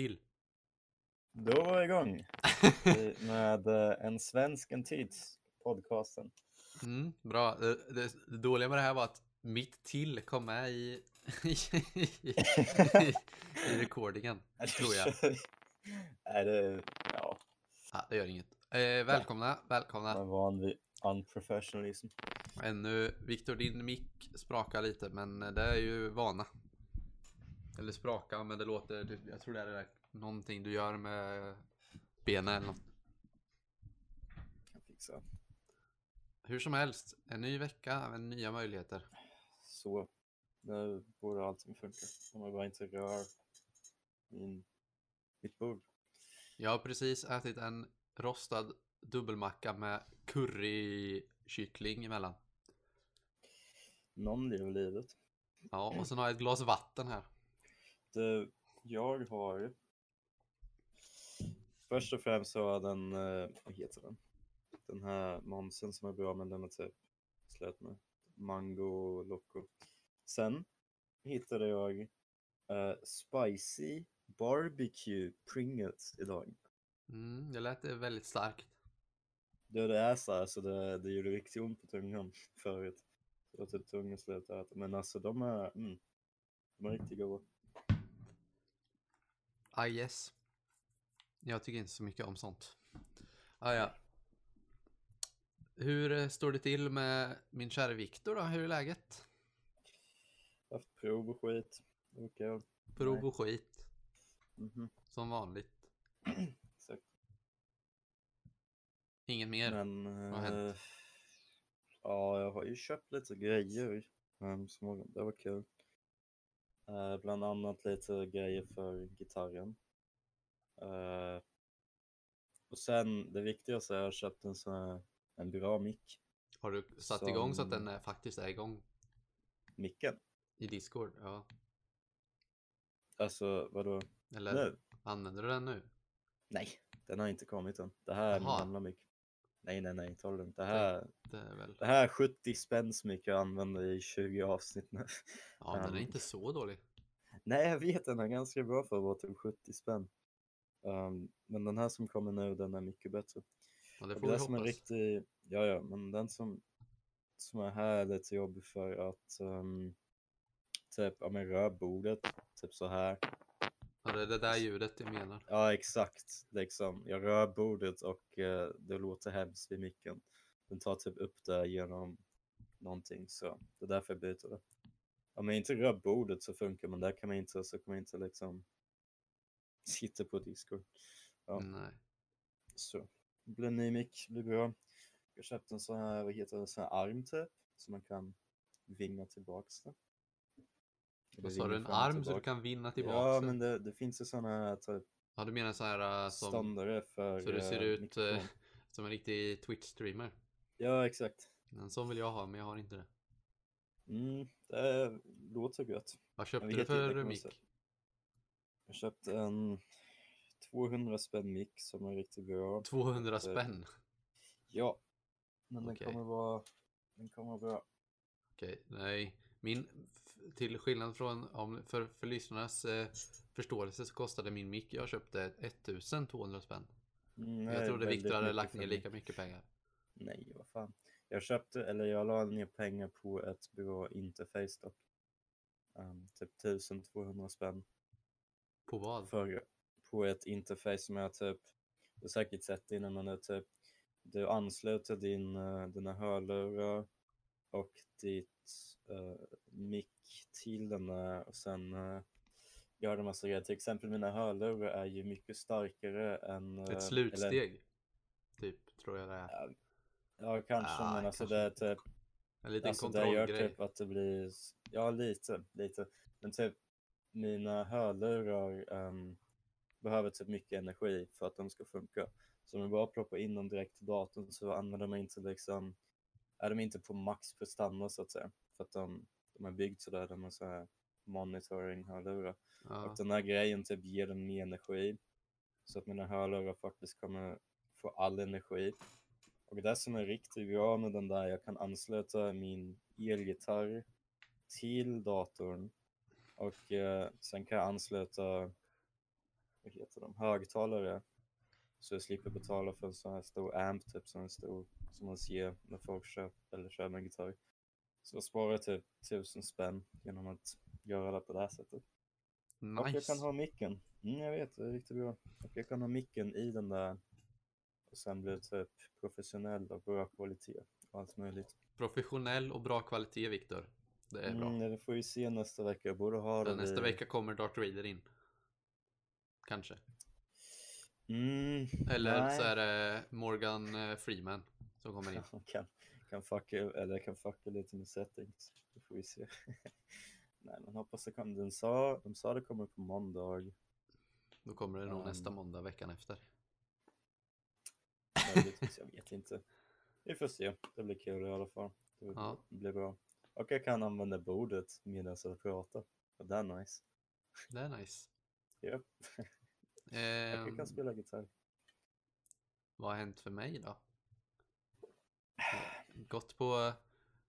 till. Då var vi igång med eh, en svensk en tids podcasten. Mm, bra. Det, det, det dåliga med det här var att mitt till kom med i, i, i, i recordingen, tror jag. Är det, ja, Ja, det gör inget. Eh, välkomna, välkomna. man är van vid unprofessionalism. Ännu, Viktor, din mick sprakar lite, men det är ju vana. Eller spraka, men det låter, jag tror det är någonting du gör med benen eller något. Kan fixa. Hur som helst, en ny vecka med nya möjligheter. Så, nu borde allting funka. Om jag bara inte rör min, mitt bord. Jag har precis ätit en rostad dubbelmacka med currykyckling emellan. Någon lever livet. Ja, och sen har jag ett glas vatten här. Det, jag har Först och främst så har den, eh, vad heter den? Den här momsen som är bra men den är typ slut med. Mango Loco. Sen hittade jag eh, Spicy Barbecue Pringles idag. Mm, det lät väldigt starkt. Det, det är så här så det, det gjorde riktigt ont på tungan förut. Det var typ tungan slut att äta. Men alltså de är, mm, de är riktigt goda. Ah yes. Jag tycker inte så mycket om sånt. Ah, ja. Hur eh, står det till med min kära Viktor då? Hur är läget? Haft prov och skit. Okej. Prov och skit. Mhm. Som vanligt. Exakt. Inget mer. Men har hänt? eh, ja, jag har ju köpt lite grejer. Um, som var, det var kul. Eh, bland annat lite grejer för gitarren. Eh, och sen det viktigaste är att jag har köpt en sån här, en bra mick. Har du satt igång så att som- den är, faktiskt är igång Micken. i Discord? Ja. Alltså vadå? Eller Nu? använder du den nu? Nej, den har inte kommit än. Det här är min gamla mick. Nej, nej, nej, ta det lugnt. Det här, Det väl... det här är 70 spänn som jag använder i 20 avsnitt nu. Ja, den är Um, inte så dålig. Nej, jag vet den är ganska bra för att vara typ 70 spänn. Um, men den här som kommer nu, den är mycket bättre. Ja, det får det vi som är hoppas. riktig, ja ja, men den som, som är här är lite jobbig för att um, typ, ja men rör bordet, typ så här. Ja, det är det där ljudet jag menar. Ja exakt, liksom. Jag rör bordet och eh, det låter hemskt vid micken. Den tar typ upp det genom någonting så det är därför jag byter det. Om jag inte rör bordet så funkar men där kan man inte, så kan man inte liksom sitta på Discord. Ja. Nej. Så det blir bra. Jag köpte en sån här, vad heter det, sån här arm typ, så man kan vinga tillbaks. Eller Vad sa du? En arm så du kan vinna tillbaka? Ja, den? men det, det finns ju såna här typ Ja, du menar så här äh, som... ståndare för Så du ser eh, ut eh, som en riktig Twitch-streamer? Ja, exakt. En sån vill jag ha, men jag har inte det. Mm, det låter gött. Vad köpte du för mick? jag köpte en 200 spänn mick som är riktigt bra. 200 Eh, spänn? Ja, men den kommer vara den kommer vara bra. Okej, nej. Min, till skillnad från, om, för, för lyssnarnas eh, förståelse så kostade min mick jag köpte 1200 spänn. Mm, Jag trodde Viktor hade lagt ner lika mycket pengar. Nej, vad fan. Jag köpte, eller jag la ner pengar på ett bra interface dock. Um, typ 1200 spänn På vad? för, på ett interface som jag typ, du har säkert sett det innan, men det är typ, du ansluter din, uh, dina hörlurar och ditt uh, mick till den där och sen uh, gör det massa grejer. Till exempel mina hörlurar är ju mycket starkare än... eh, Ett eller- slutsteg? Typ, tror jag det är. Ja, kanske, Ah, men alltså kanske det är typ En liten Alltså det gör typ att det blir, ja lite, lite. Men typ mina hörlurar ehm, behöver typ mycket energi för att de ska funka. Så om jag bara ploppar in dem direkt till datorn så använder de inte liksom, är de inte på max prestanda så att säga. För att de, de är byggd sådär, de är så här monitoring hörlurar. Ja. Och den här grejen typ ger den mer energi. Så att mina hörlurar faktiskt kommer få all energi. Och det som är riktigt bra med den där, jag kan ansluta min elgitarr till datorn. Och eh, sen kan jag ansluta, heter de, högtalare. Så jag slipper betala för en sån här stor amp, typ som en stor, som man ser när folk köper eller kör med gitarr. Så jag sparar typ tusen spänn genom att göra det på det här sättet. Och jag Nice. kan ha micken. Mm, jag vet, det är riktigt bra. Och jag kan ha micken i den där och sen blir det typ professionell och bra kvalitet och allt möjligt. Professionell och bra kvalitet Viktor. Det är bra. Mm, det får vi se nästa vecka. Jag borde ha det nästa vid- vecka kommer Darth Vader in. Kanske. Mm, Eller nej. så är det Morgan eh, Freeman som kommer in. Jag kan, kan fucka, eller kan fucka lite med settings. Det får vi se. nej, men hoppas det kommer. Den sa, de sa det kommer på måndag. Då kommer det nog Um. nästa måndag veckan efter. Möjligtvis, jag vet inte. Vi får se. Det blir kul i alla fall. Det Ja. blir bra. Och jag kan använda bordet medan jag pratar. Och det är nice. Det är nice. Japp. Och Ehm, jag kan spela gitarr. vad har hänt för mig då? Gått på,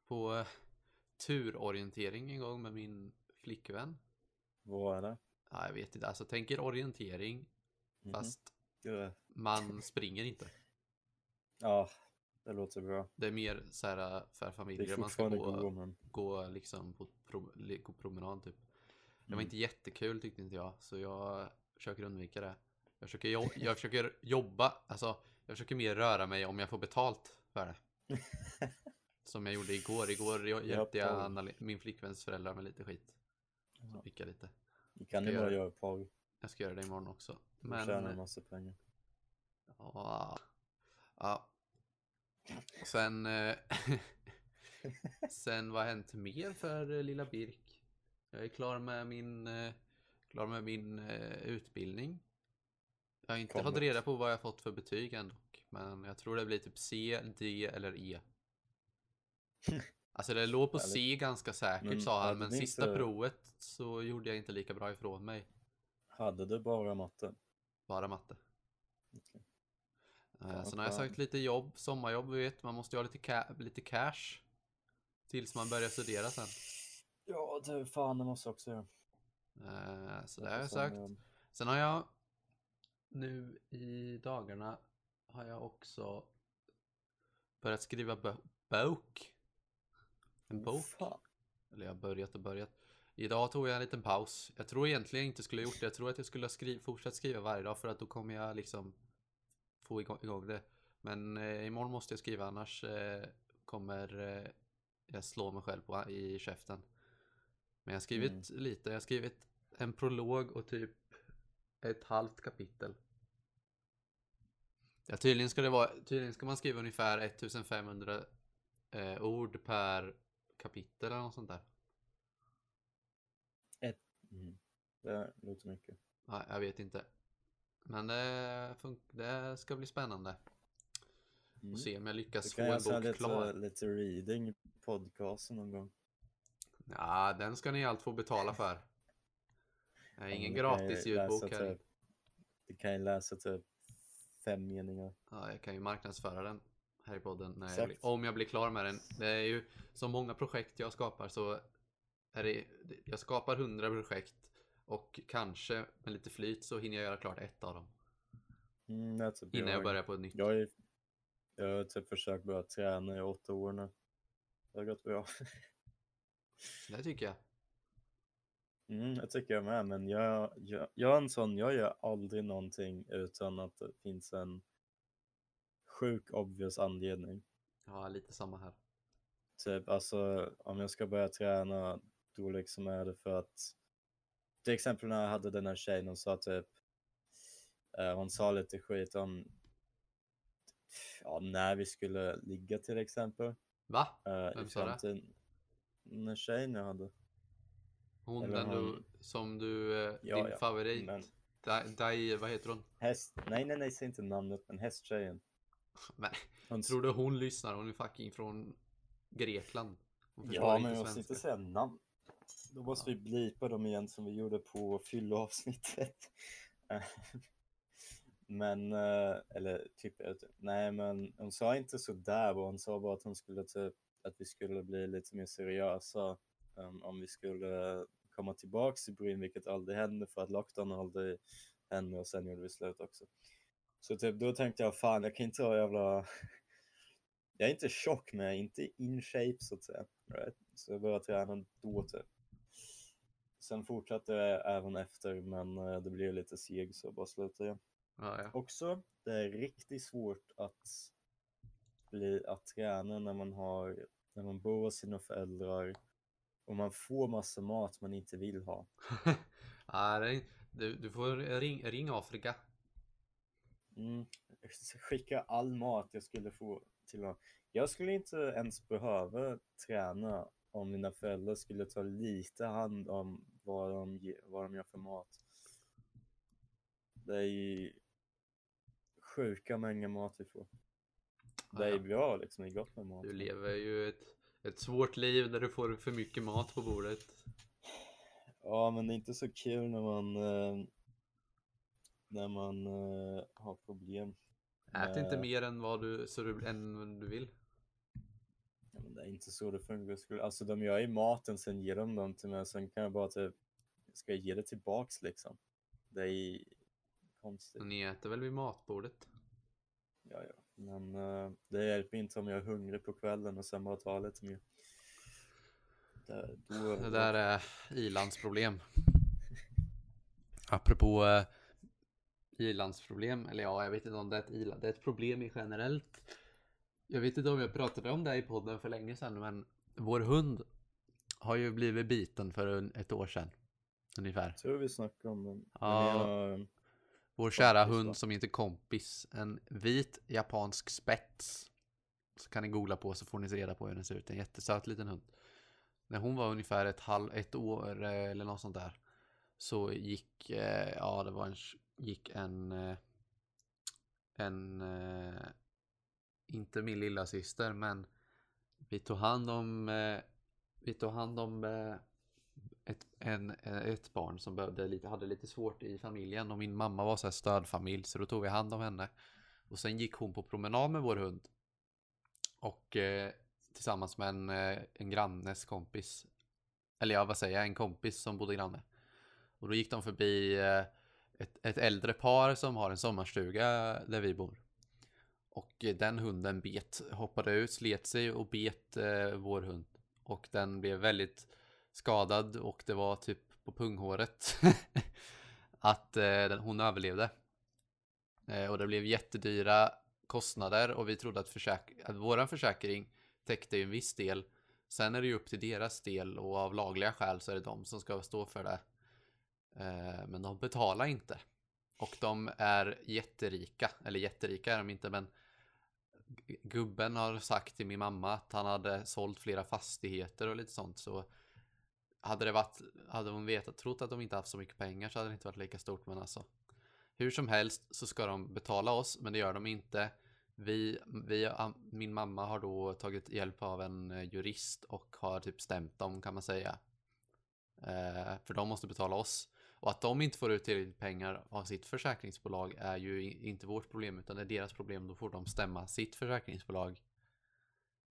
på turorientering en gång med min flickvän. Vad är det? Ja, jag vet inte, alltså tänker orientering Mhm. fast Ja. man springer inte. Ja, det låter bra. Det är mer så här för Det familjer man ska gå, gå, men gå liksom på pro, gå promenad typ. Det var Mm. inte jättekul tyckte inte jag, så jag försöker undvika det. Jag försöker, jo jag försöker jobba, alltså jag försöker mer röra mig om jag får betalt för det. Som jag gjorde igår. Igår hjälpte jag. Anna, min flickväns föräldrar med lite skit. Så fick jag lite. det kan jag bara göra. göra porr. Jag ska göra det imorgon också. Men... Men... Tjäna en massa pengar. Ja. ja. Sen... eh, Sen vad har hänt mer för eh, lilla Birk? Jag är klar med min, eh, klar med min eh, utbildning. Jag har inte fått reda på vad jag fått för betyg än dock. Men jag tror det blir typ C, D eller E. Alltså det låg på. C ganska säkert Men sa han, men sista inte- provet så gjorde jag inte lika bra ifrån mig. Hade du bara matte? Bara matte. Okej. Eh, Sen har jag fan. sökt lite jobb, sommarjobb, vet. Man måste ju ha lite, ca- lite cash. Tills man börjar studera sen. Ja, du fan det måste jag också göra. Eh, Så det har jag sökt. eh, Sen har jag nu i dagarna har jag också börjat skriva bo- bok. En bok. Fan. Eller jag har börjat och börjat. Idag tog jag en liten paus. Jag tror egentligen inte skulle gjort det. Jag tror att jag skulle ha skri- fortsatt skriva varje dag för att då kommer jag liksom få igång, det. Men eh, imorgon måste jag skriva annars eh, kommer eh, jag slå mig själv på, i käften. Men jag har skrivit lite. Jag har skrivit en prolog och typ ett halvt kapitel. Ja, tydligen ska det vara, tydligen ska man skriva ungefär 1500 eh, ord per kapitel eller något sånt där. Mm. Det låter mycket. Nej, jag vet inte. Men det, det ska bli spännande. Mm. Och se om jag lyckas få en så bok lite, klar. lite reading podcasten någon gång. Ja, den ska ni allt få betala för. Det är ingen gratis ljudbok här. Typ, du kan ju läsa typ fem meningar. Ja, jag kan ju marknadsföra den här i podden när jag blir, om jag blir klar med den. Det är ju som många projekt jag skapar så är det, jag skapar hundra projekt och kanske med lite flyt så hinner jag göra klart ett av dem Mm, typ innan jag börjar på ett nytt. Jag, är, jag har typ försökt börja träna i åtta år nu. Det har gått bra. Det tycker jag. Mm, jag tycker jag med, men jag, jag, jag är en sån, jag gör aldrig någonting utan att det finns en sjuk obvious anledning. Ja, lite samma här. Typ alltså om jag ska börja träna då liksom är det för att till exempel när jag hade den här tjejen hon sa typ eh, hon sa lite skit om ja, när vi skulle ligga till exempel Va? eh, Vem sa det? Den här tjejen jag hade. Hon Eller den du, hon- som du, eh, Ja, din ja, favorit. men- Dai, vad heter hon? Häst, nej nej nej säg inte namnet men hästtjejen. Men, Hon, tror du hon lyssnar? Hon är fucking från Grekland. Ja men jag måste inte säga namn. Då måste vi blipa dem igen som vi gjorde på fylloavsnittet. men, eh, eller typ, inte. nej men hon sa inte så där hon sa bara att hon skulle typ, att vi skulle bli lite mer seriösa um, om vi skulle komma tillbaks till Bryn, vilket aldrig hände för att lockdown aldrig henne och sen gjorde vi slut också. Så typ då tänkte jag fan jag kan inte vara jävla jag är inte tjock men jag är inte in shape så att säga. Right? Så jag började träna då typ. Sen fortsatte det även efter men eh, det blev lite seg så jag bara slutade igen. Ja, ja. Också, det är riktigt svårt att, bli, att träna när man, har, när man bor hos sina föräldrar och man får massa mat man inte vill ha. du, du får ring, ring Afrika. Mm. Skicka all mat jag skulle få till dem. Jag skulle inte ens behöva träna om mina föräldrar skulle ta lite hand om vad de, vad de gör för mat. Det är ju sjuka mängder mat vi får. Det är bra liksom, det är gott med mat. Du lever ju ett, ett svårt liv där du får för mycket mat på bordet. Ja, men det är inte så kul när man, eh, när man eh, har problem. Ät inte mer än vad du, så du, än du vill. Men det är inte så det funkar. Skulle- Alltså de gör ju maten, sen ger de dem till mig, sen kan jag bara typ, ska jag ge det tillbaks liksom? Det är konstigt. Ni äter väl vid matbordet? Ja, ja. Men eh, det hjälper inte om jag är hungrig på kvällen och sen bara tar lite mer. Det, då, Det där är ilandsproblem. Apropå eh, ilandsproblem, eller ja, jag vet inte om det är ett det är ett problem i generellt. Jag vet inte om jag pratade om det i podden för länge sedan, men vår hund har ju blivit biten för ett år sedan. Ungefär. tror vi snackar om den. Ja. Jag menar, Vår kära Kompis, va? hund som heter Kompis. En vit japansk spets. Så kan ni googla på så får ni reda på hur den ser ut. En jättesöt liten hund. När hon var ungefär ett, halv, ett år eh, eller något sånt där. Så gick, eh, ja det var en, gick en, eh, en, eh, inte min lilla syster men vi tog hand om, eh, vi tog hand om eh, ett, en, eh, ett barn som behövde lite, hade lite svårt i familjen och min mamma var så här stödfamilj så då tog vi hand om henne. Och sen gick hon på promenad med vår hund. Och eh, tillsammans med en, eh, en grannes kompis. Eller ja, vad säger jag, en kompis som bodde granne. Och då gick de förbi eh, ett, ett äldre par som har en sommarstuga där vi bor. Och den hunden bet, hoppade ut, slet sig och bet eh, vår hund. Och den blev väldigt skadad och det var typ på punghåret att eh, den, hon överlevde. Eh, och det blev jättedyra kostnader och vi trodde att, försäk att vår försäkring täckte ju en viss del. Sen är det ju upp till deras del och av lagliga skäl så är det de som ska stå för det. Eh, men de betalar inte. Och de är jätterika, eller jätterika är de inte men gubben har sagt till min mamma att han hade sålt flera fastigheter och lite sånt så hade det varit, hade hon vetat, trott att de inte haft så mycket pengar så hade det inte varit lika stort men alltså hur som helst så ska de betala oss men det gör de inte. Vi, vi, min mamma har då tagit hjälp av en eh, jurist och har typ stämt dem kan man säga. Eh, för de måste betala oss. Och att de inte får ut tillräckligt pengar av sitt försäkringsbolag är ju inte vårt problem utan det är deras problem. Då får de stämma sitt försäkringsbolag.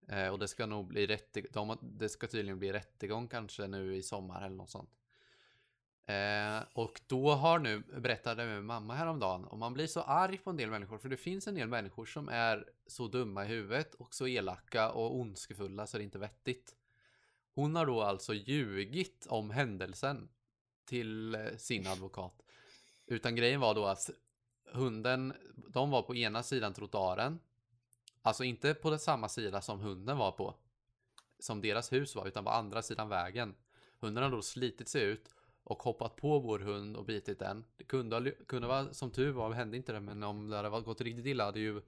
Eh, och det ska nog bli rättegång. De, det ska tydligen bli rättegång kanske nu i sommar eller något sånt. Eh, och då har nu, berättade min mamma häromdagen, och man blir så arg på en del människor, för det finns en del människor som är så dumma i huvudet och så elaka och ondskefulla så det är inte vettigt. Hon har då alltså ljugit om händelsen till eh, sin advokat. Utan grejen var då att hunden, de var på ena sidan trottoaren. Alltså inte på samma sida som hunden var på. Som deras hus var, utan på andra sidan vägen. Hunden har då slitit sig ut och hoppat på vår hund och bitit den. Det kunde, kunde vara, som tur var hände inte det, men om det hade gått riktigt illa hade ju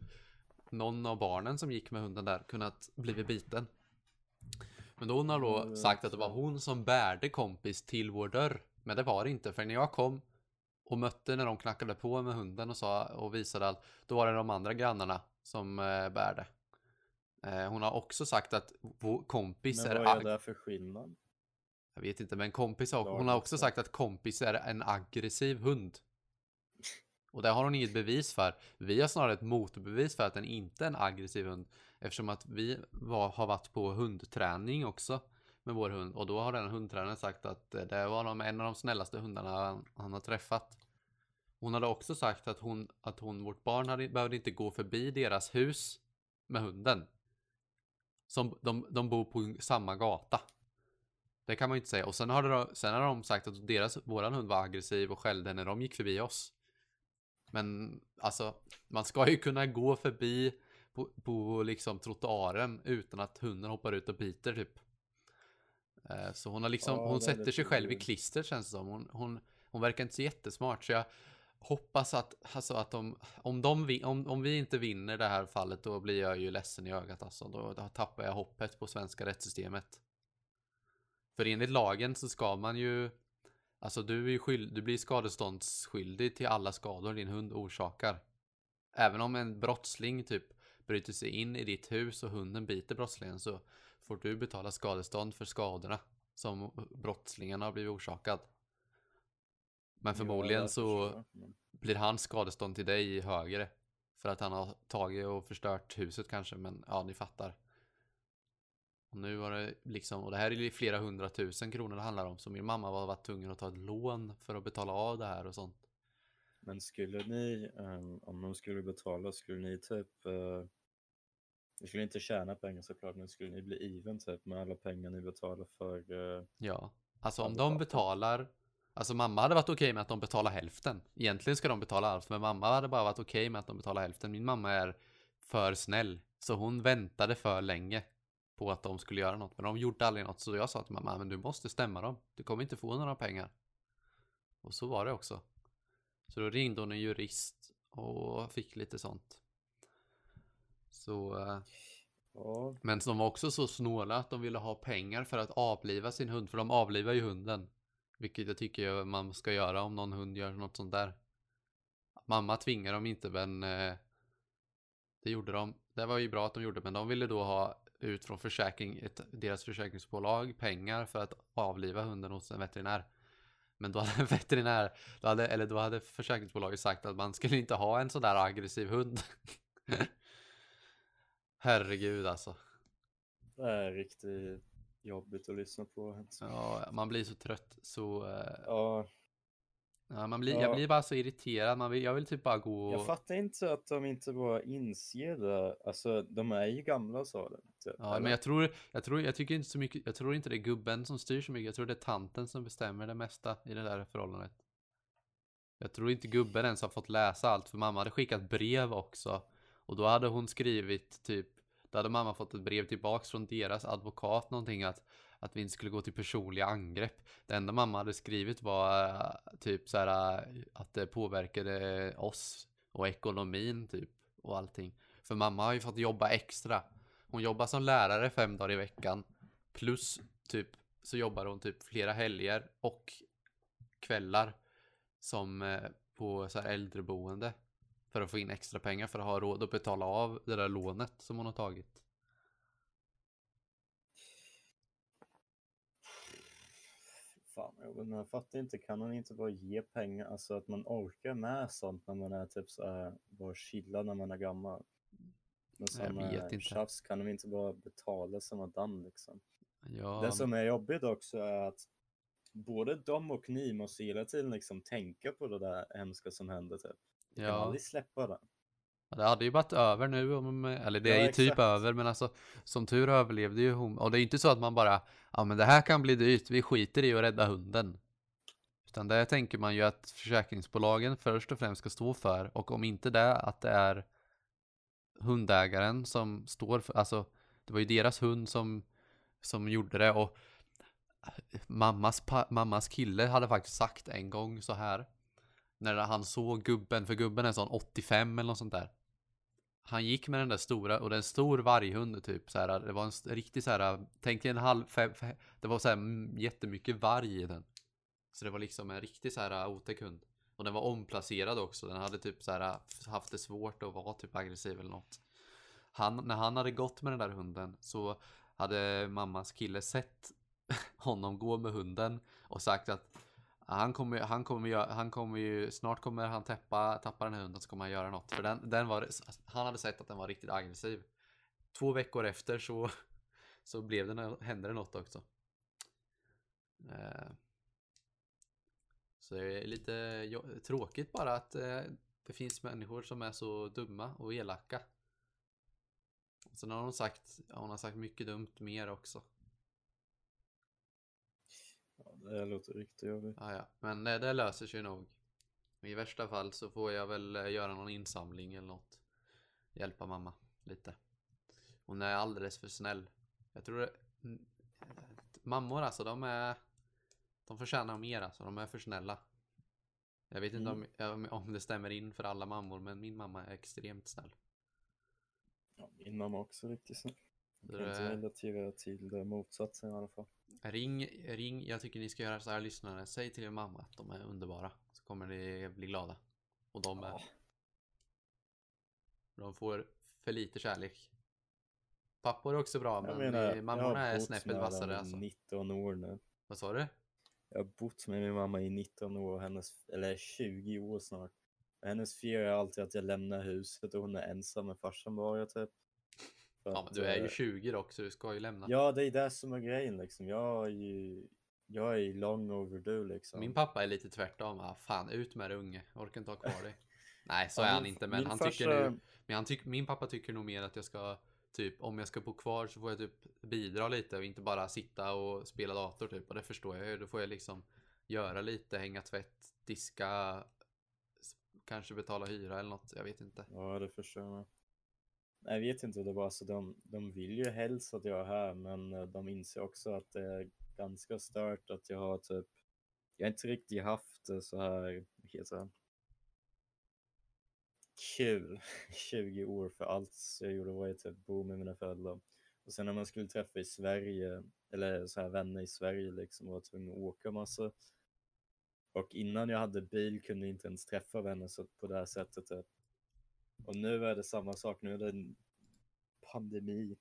någon av barnen som gick med hunden där kunnat blivit biten. Men då hon har då Mm, sagt att det var hon som bärde kompis till vår dörr. Men det var det inte, för när jag kom och mötte när de knackade på med hunden och sa och visade allt, då var det de andra grannarna som eh, bärde. Eh, hon har också sagt att vår kompis Men är vad är det för skillnad? jag vet inte, men kompis har, hon har också sagt att kompis är en aggressiv hund. Och det har hon inget bevis för. Vi har snarare ett motbevis för att den inte är en aggressiv hund. Eftersom att vi var, har varit på hundträning också med vår hund. Och då har den hundtränaren sagt att eh, det var de, en av de snällaste hundarna han, han har träffat. hon hade också sagt att hon, att hon, vårt barn hade, behövde inte gå förbi deras hus med hunden. Som, de, de bor på samma gata. Det kan man ju inte säga. Och sen har, de, sen har de sagt att deras, våran hund var aggressiv och skällde när de gick förbi oss. Men alltså, man ska ju kunna gå förbi på, på liksom trottoaren utan att hunden hoppar ut och biter typ. Eh, Så hon har liksom, Ja, hon sätter sig själv i klister känns det som. Hon, hon, hon verkar inte så jättesmart så jag hoppas att, alltså att de, om, de, om, om vi inte vinner det här fallet då blir jag ju ledsen i ögat alltså. Då, då tappar jag hoppet på svenska rättssystemet. För enligt lagen så ska man ju, alltså du, är ju skyld, du blir skadeståndsskyldig till alla skador din hund orsakar. Även om en brottsling typ bryter sig in i ditt hus och hunden biter brottslingen så får du betala skadestånd för skadorna som brottslingen har blivit orsakad. Men förmodligen så blir hans skadestånd till dig högre. För att han har tagit och förstört huset kanske, men ja, ni fattar. Och nu var det liksom, och det här är ju flera hundratusen kronor det handlar om, så min mamma var varit tvungen att ta ett lån för att betala av det här och sånt. Men skulle ni, ehm, om de skulle betala, skulle ni typ, uh, ni skulle inte tjäna pengar såklart, men skulle ni bli even typ med alla pengar ni betalar för, eh, Ja, alltså om de betalar Alltså mamma hade varit okej med att de betalar hälften. Egentligen ska de betala allt Men mamma hade bara varit okej med att de betalar hälften. Min mamma är för snäll Så hon väntade för länge På att de skulle göra något Men de gjorde aldrig något. Så jag sa till mamma Men du måste stämma dem. Du kommer inte få några pengar. Och så var det också. Så då ringde hon en jurist Och fick lite sånt Så eh, ja, men de var också så snåla att de ville ha pengar för att avliva sin hund. För de avlivar ju hunden. Vilket jag tycker man ska göra om någon hund gör något sånt där. Mamma tvingar dem inte men eh, det gjorde de. Det var ju bra att de gjorde men de ville då ha ut från försäkring, ett, deras försäkringsbolag pengar för att avliva hunden hos en veterinär. Men då hade veterinär, då hade, eller då hade försäkringsbolaget sagt att man skulle inte ha en sådär aggressiv hund. Herregud alltså. det är riktigt jobbigt att lyssna på. Ja, man blir så trött så... eh, Ja, Ja, man blir, Ja. Jag blir bara så irriterad. Man vill, jag vill typ bara gå och... jag fattar inte att de inte bara inser det. Alltså, de är ju gamla sa de. Typ, Ja, eller? men jag tror, jag tror, jag tycker inte så mycket, jag tror inte det är gubben som styr så mycket. Jag tror det är tanten som bestämmer det mesta i det där förhållandet. Jag tror inte gubben ens har fått läsa allt, för mamma hade skickat brev också. Och då hade hon skrivit typ, då hade mamma fått ett brev tillbaks från deras advokat någonting att, att vi inte skulle gå till personliga angrepp. Det enda mamma hade skrivit var eh, typ så här eh, att det påverkade oss och ekonomin typ och allting. För mamma har ju fått jobba extra. Hon jobbar som lärare fem dagar i veckan. Plus typ så jobbar hon typ flera helger och kvällar som eh, på så här äldreboende. För att få in extra pengar för att ha råd att betala av det där lånet som hon har tagit. Fan, jag, jag fattar inte, kan man inte bara ge pengar, alltså att man orkar med sånt när man är typ så här, bara chilla när man är gammal. Men sådana inte. tjafs kan de inte bara betala som dan liksom. Ja, Det som är jobbigt också är att både de och ni måste hela tiden liksom tänka på det där hemska som hände typ. Jag kan ja. aldrig släppa. Ja, Det hade ju varit över nu, om, eller det Ja, är ju typ exakt. över, men alltså som tur överlevde ju hon. Och det är inte så att man bara, ja men det här kan bli dyrt, vi skiter i att rädda hunden. Utan det tänker man ju att försäkringsbolagen först och främst ska stå för, och om inte det, att det är hundägaren som står för, alltså det var ju deras hund som, som gjorde det och mammas, mammas kille hade faktiskt sagt en gång så här när han såg gubben, för gubben är sån 85 eller något sånt där. Han gick med den där stora, och det är en stor varghund typ så här. Det var en riktig så här, tänk dig en halv, fem, fem, det var så här mm, jättemycket varg i den. Så det var liksom en riktig så här äh, otäck hund. Och den var omplacerad också, den hade typ så här äh, haft det svårt att vara typ aggressiv eller något. Han, när han hade gått med den där hunden så hade mammas kille sett honom gå med hunden och sagt att han kommer, han kommer, ju- han kommer ju, snart kommer han tappa, tappa den här hunden så kommer han göra något. För den, den var, han hade sett att den var riktigt aggressiv. Två veckor efter så, så blev det, hände det något också. Eh, så det är lite tråkigt bara att eh, det finns människor som är så dumma och elaka. Sen har hon sagt, hon har sagt mycket dumt mer också. Ja, det låter riktigt jobbigt. Ja, ja. Men eh, det löser sig nog. I värsta fall så får jag väl eh, göra någon insamling eller något. Hjälpa mamma lite. Hon är alldeles för snäll. Jag tror det, mm, mammor alltså, de är de förtjänar mer alltså, de är för snälla. Jag vet inte om, om- om det stämmer in för alla mammor, men min mamma är extremt snäll. Ja, min mamma också riktigt snäll. Jag kan inte det- relatera till motsatsen i alla fall. Ring, ring, jag tycker ni ska göra så här lyssnare. Säg till er mamma att de är underbara. Så kommer ni bli glada. Och de är. Ja. De får för lite kärlek. Pappor är också bra, Jag men menar, mammorna är snäppet vassare alltså. 19 år nu. Vad sa du? Jag har bott med min mamma i 19 år, och hennes, eller 20 år snart. Hennes fear är alltid att jag lämnar huset och hon är ensam med farsan bara typ. Ja, men du är ju eh, 20 dock, så du ska ju lämna. Ja, det är det som är grejen liksom. Jag är ju, jag är long overdue liksom. Min pappa är lite tvärtom. Ah, fan, ut med det unge. Orkar inte ha kvar dig. Nej, så Ja, är han inte, men han tycker farsa- nu Men han tyck, min pappa tycker nog mer att jag ska Typ om jag ska bo kvar så får jag typ bidra lite och inte bara sitta och spela dator typ. Och det förstår jag ju. Då får jag liksom göra lite, hänga tvätt, diska, kanske betala hyra eller något. Jag vet inte. Ja, det förstår jag. Jag vet inte, det var så de, de vill ju helst att jag är här, men eh, de inser också att det är ganska stört att jag har typ, jag har inte riktigt haft det så här, vad heter? Kul 20 år för allt jag gjorde var ju typ bo med mina föräldrar. Och sen när man skulle träffa i Sverige, eller så här vänner i Sverige liksom, var jag tvungen att åka massa. Och innan jag hade bil kunde jag inte ens träffa vänner så på det här sättet. Typ. Och nu är det samma sak, nu är det en pandemi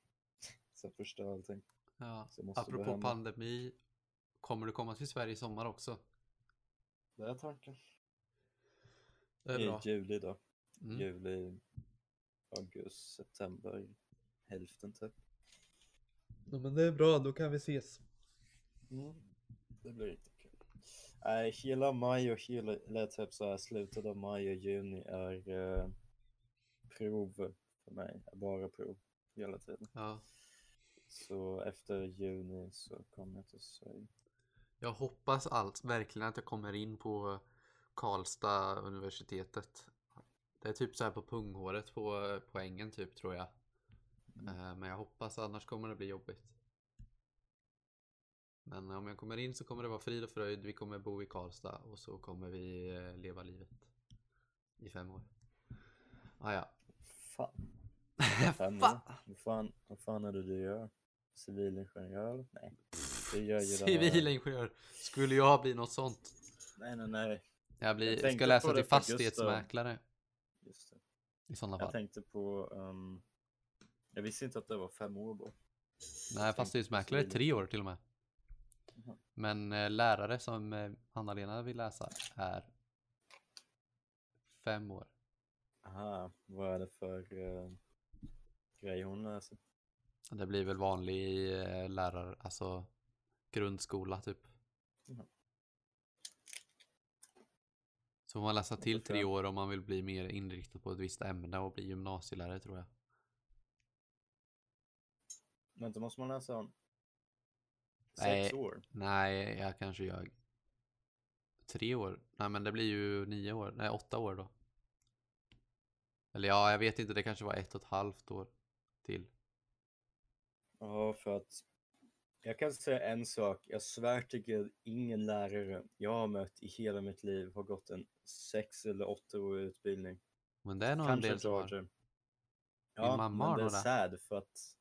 som förstör allting. Ja. Apropå pandemi. Kommer du komma till Sverige i sommar också? Det är tanken. Det är I bra. juli då. Mm. Juli, augusti, september, hälften typ. Ja, men det är bra, då kan vi ses. Mm. Det blir riktigt kul. Nej, hela maj och hela, eller typ så här slutet av maj och juni är eh, prov för mig. Bara prov hela tiden. Ja. Så efter juni så kommer jag till Sverige. Jag hoppas allt, verkligen att jag kommer in på Karlstad universitetet. Det är typ så här på punghåret på poängen typ tror jag. Mm. Eh, Men jag hoppas annars kommer det bli jobbigt. Men om jag kommer in så kommer det vara frid och fröjd. Vi kommer bo i Karlstad och så kommer vi eh, leva livet. I fem år. Ah, ja. Fan. Fan. Vad fan, vad fan är det du gör? Civilingenjör? Nej. Du gör ju det Civilingenjör. Skulle jag bli något sånt? Nej, nej, nej. Jag, blir, Jag ska läsa till det fastighetsmäklare. Just det. I sådana Jag fall. tänkte på... ehm, jag visste inte att det var fem år bara. Nej, fastighetsmäklare är tre år till och med. Men eh, lärare som eh, Anna-Lena vill läsa är fem år. Aha, vad är det för uh, grej hon läser? Det blir väl vanlig eh, lärare, alltså grundskola typ. Jaha. Så får man läsa till tre år om man vill bli mer inriktad på ett visst ämne och bli gymnasielärare tror jag. Men då måste man läsa Nej. sex år? Nej, jag kanske gör tre år. Nej, men det blir ju nio år. Nej, åtta år då. Eller ja, jag vet inte. Det kanske var ett och ett halvt år till. Ja, för att jag kan säga en sak. Jag svär till Gud, ingen lärare jag har mött i hela mitt liv har gått en sex eller åtta år utbildning. Men det är nog en del som har. Georgia. Ja, mamma men har det är sad för att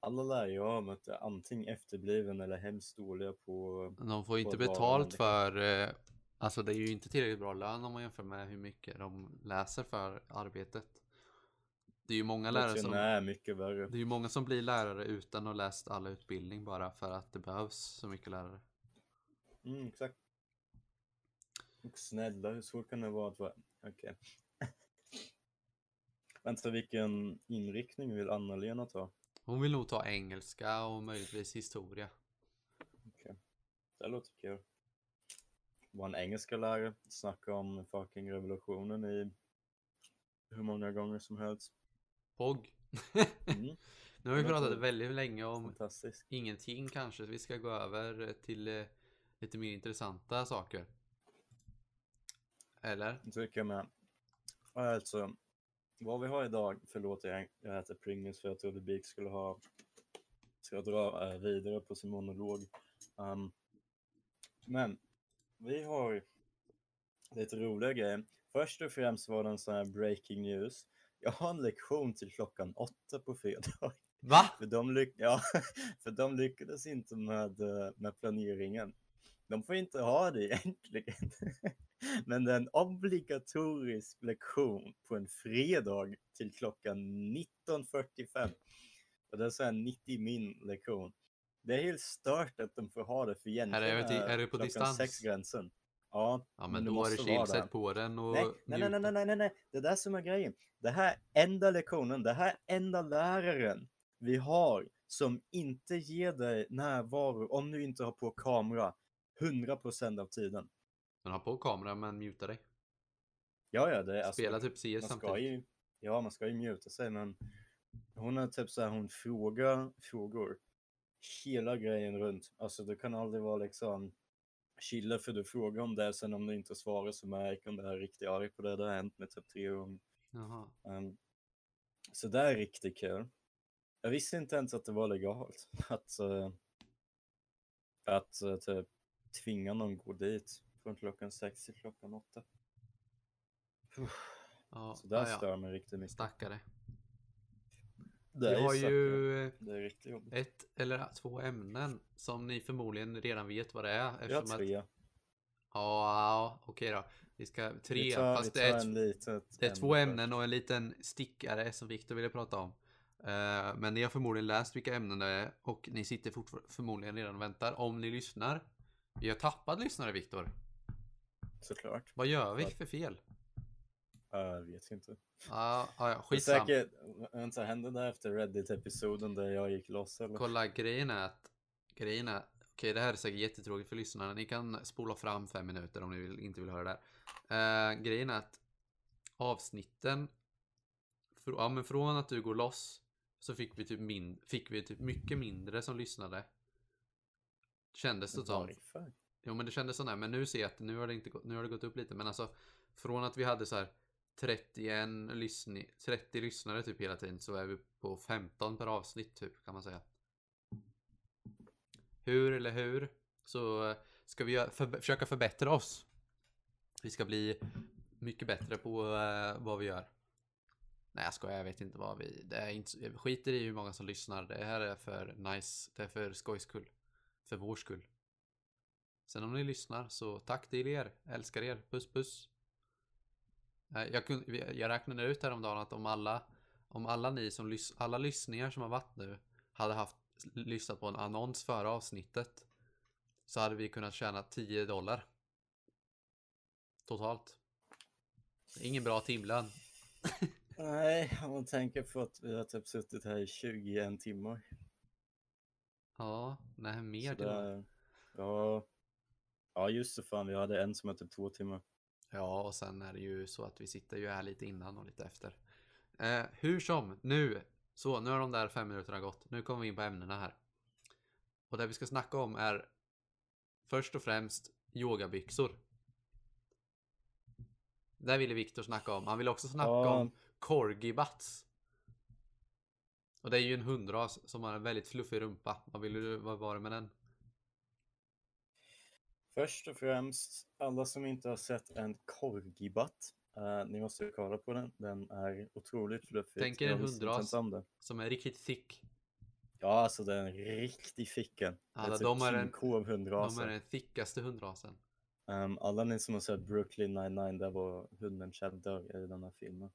alla lärare jag har mött är antingen efterbliven eller hemskt dåliga på... De får inte att vara betalt för, eh, alltså det är ju inte tillräckligt bra lön om man jämför med hur mycket de läser för arbetet. Det är ju många lärare som, Nej, mycket värre. det är ju många som blir lärare utan att ha läst alla utbildning bara för att det behövs så mycket lärare. Mm, exakt. Och snälla, hur svårt kan det vara att vara... Okej. Vänta, vilken inriktning vill Anna-Lena ta? Hon vill nog ta engelska och möjligtvis historia. Okej. Det låter kul. Vår engelska lärare snackade om fucking revolutionen i hur många gånger som helst. POG. Mm, Nu har vi pratat väldigt länge om ingenting kanske. Vi ska gå över till eh, lite mer intressanta saker. Eller? Det tycker jag med. Alltså, vad vi har idag, förlåt jag, jag äter Pringles för jag trodde Beak skulle ha, ska dra eh, vidare på sin monolog. Um, men vi har lite roliga grejer. Först och främst var det en sån här breaking news. Jag har en lektion till klockan åtta på fredag. Va? För de, lyck ja, för de lyckades inte med, eh, med planeringen. De får inte ha det egentligen. Men det är en obligatorisk lektion på en fredag till klockan 19.45. Och det är så här 90 min lektion. Det är helt stört att de får ha det för egentligen Är det- är det på distans? sex gränsen. Ja, Ja men det då chill, sätt det. på den och Nej, nej, nej, nej, nej, nej, nej, det är det som är grejen. Det här enda lektionen, det här enda läraren vi har som inte ger dig närvaro om du inte har på kamera 100% av tiden. Men ha på kameran men muta dig. Ja, ja, det är alltså, Spela typ CS samtidigt. ju, ja, man ska ju muta sig, men hon är typ så här, hon frågar frågor hela grejen runt. Alltså det kan aldrig vara liksom chilla för du frågar om det, sen om du inte svarar så märker hon det är riktigt arg på det. Det har hänt med typ tre gånger. Um, så det är riktigt kul. Jag visste inte ens att det var legalt att, uh, att uh, typ tvinga någon gå dit från klockan sex till klockan åtta. Ja, Så där ja. stör mig riktigt mycket. Stackare. Det Vi har ju Det är riktigt jobbigt. ett eller två ämnen som ni förmodligen redan vet vad det är. Jag har eftersom att- tre. Ja, ja, okej då. Vi ska tre, vi tar, fast vi det är, en litet det är två ämne ämnen och en liten stickare som Viktor ville prata om. Eh, men ni har förmodligen läst vilka ämnen det är och ni sitter förmodligen redan och väntar om ni lyssnar. Vi har tappat lyssnare Viktor. Såklart. Vad gör vi för fel? Jag vet inte. Ja, ja, ja, skitsam. säkert, vänta, hände det efter Reddit-episoden där jag gick loss eller? Kolla, grejen är att Grejen är Okej, det här är säkert jättetråkigt för lyssnarna. Ni kan spola fram fem minuter om ni vill, inte vill höra det här. Eh, grejen är att avsnitten fr- ja, men från att du går loss så fick vi typ min, fick vi typ mycket mindre som lyssnade. Kändes det som. Jo men det kändes sådär, men nu ser jag att nu har det inte nu har det gått upp lite. Men alltså från att vi hade så här 31 lyssn 30 lyssnare typ hela tiden så är vi på 15 per avsnitt typ kan man säga. Hur eller hur så ska vi för, försöka förbättra oss. Vi ska bli mycket bättre på uh, vad vi gör. Nej jag skojar, jag vet inte vad vi... Det är inte, jag skiter i hur många som lyssnar. Det här är för nice. Det är för skojs skull. För vår skull. Sen om ni lyssnar så tack till er. Älskar er. Puss puss. Eh, Jag, kunde, jag räknade ut häromdagen att om alla, om alla ni som lys, alla lyssningar som har varit nu hade haft lyssnat på en annons före avsnittet så hade vi kunnat tjäna 10 dollar. Totalt. Ingen bra timlön. Nej, om man tänker på att vi har typ suttit här i 21 timmar. Ja, nej mer Så till ja, ja, just det fan, vi hade en som är typ två timmar. Ja, och sen är det ju så att vi sitter ju här lite innan och lite efter. Eh, hur som, nu. Så, nu har de där fem minuterna gått. Nu kommer vi in på ämnena här. Och det vi ska snacka om är först och främst yogabyxor. Det ville Viktor snacka om. Han vill också snacka Ja. om corgi butts. Och det är ju en hundras som har en väldigt fluffig rumpa. Vad vill du, vad var det med den? Först och främst, alla som inte har sett en korgibatt, uh, ni måste kolla på den. Den är otroligt fluffig. Tänk er en hundras. Som är riktigt thick. Ja, alltså den är riktigt ficken. Alla, det de är en- typ De är den thickaste hundrasen. Um, alla ni som har sett Brooklyn 99, där var hunden Cheddar i den här filmen.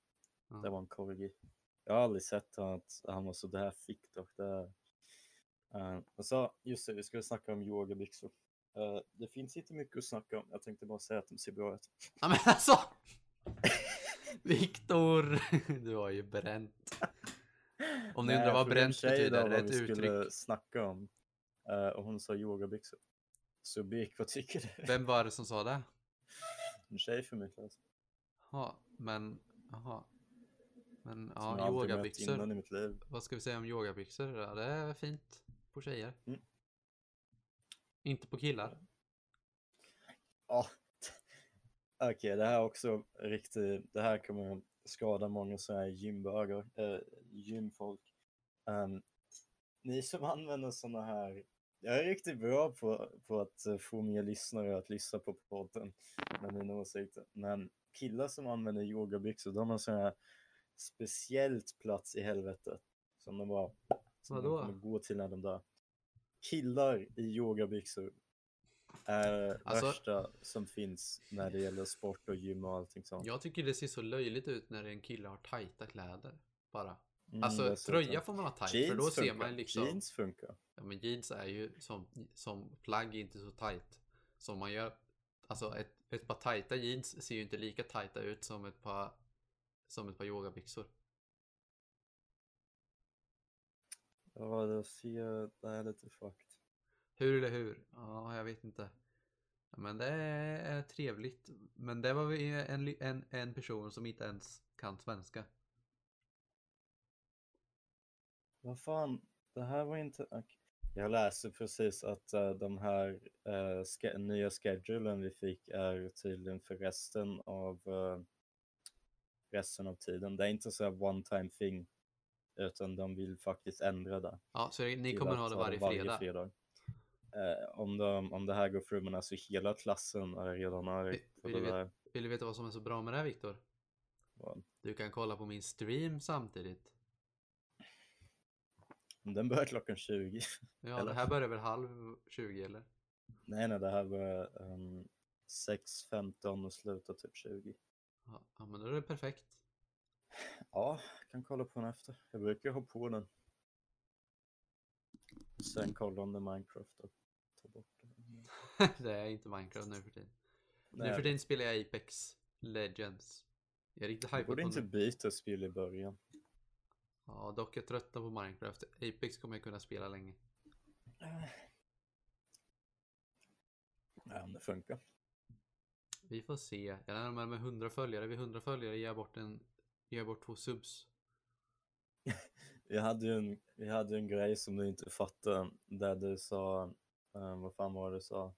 Ja. Det var en corgi. Jag har aldrig sett att han var så där fick dock. Det... Uh, och så, just det, vi skulle snacka om yogabyxor. Uh, det finns inte mycket att snacka om. Jag tänkte bara säga att de ser bra ut. Ja men alltså! Viktor! Du har ju bränt. Om ni Nej, undrar vad bränt betyder, det är ett vi skulle uttryck. snacka om. Uh, och hon sa yogabyxor. Subik, vad tycker du? Vem var det som sa det? En tjej för min klass. Ja, men, jaha. Men ja, yogabyxor. Vad ska vi säga om yogabyxor? Ja, det är fint på tjejer. Mm. Inte på killar. Ja. Okej, det här är också riktigt, det här kommer skada många så här gymbögar, äh, gymfolk. Ehm, ni som använder såna här, jag är riktigt bra på, på att eh, få mer lyssnare att lyssna på podden med mina åsikter. Men killar som använder yogabyxor, de har sån här speciellt plats i helvetet. Som de bara, som de Vadå? kommer gå till när de dör. Killar i yogabyxor är Alltså- värsta som finns när det gäller sport och gym och allting sånt. Jag tycker det ser så löjligt ut när en kille har tajta kläder. Bara. Mm, Alltså tröja får man ha tajt för då Jeans ser funkar. man liksom. Jeans funkar. Ja men jeans är ju som, som plagg inte så tajt. Som man gör. Alltså ett, ett par tajta jeans ser ju inte lika tajta ut som ett par som ett par yogabyxor. Ja, det ser, det är lite fucked. Hur eller hur? Ja, jag vet inte. Men det är trevligt. Men det var ju en, en, en person som inte ens kan svenska. Vad fan, det här var inte... Jag läste precis att eh, de här uh, ske- nya schedulen vi fick är tydligen för resten av eh, resten av tiden. Det är inte så one time thing utan de vill faktiskt ändra det. Ja, så ni kommer ha det varje, fredag. Eh, om, de, om det här går fram, men alltså hela klassen är redan arg vill det du veta- där. Vill du veta vad som är så bra med det här Viktor? Du kan kolla på min stream samtidigt. Den börjar klockan 20. Ja, Eller? det här börjar väl halv 20 eller? nej, nej, det här börjar um, 6.15 och slutar typ 20. Ja, ja, men då är det perfekt. Ja, kan kolla på den efter. Jag brukar ha på den. Sen kolla om det är Minecraft och ta bort det. det är inte Minecraft nu för tiden. Nu Nej, för tiden spelar jag Apex Legends. Jag är riktigt hypad på inte nu. byta spel i början. Ja, dock jag trötta på Minecraft. Apex kommer jag kunna spela länge. Nej, om det funkar. Vi får se. Jag närmar mig 100 följare. Vid 100 följare ger jag bort en... Ger bort två subs. jag hade ju en, jag hade ju en grej som du inte fattade där du sa, um, vad fan var det du sa?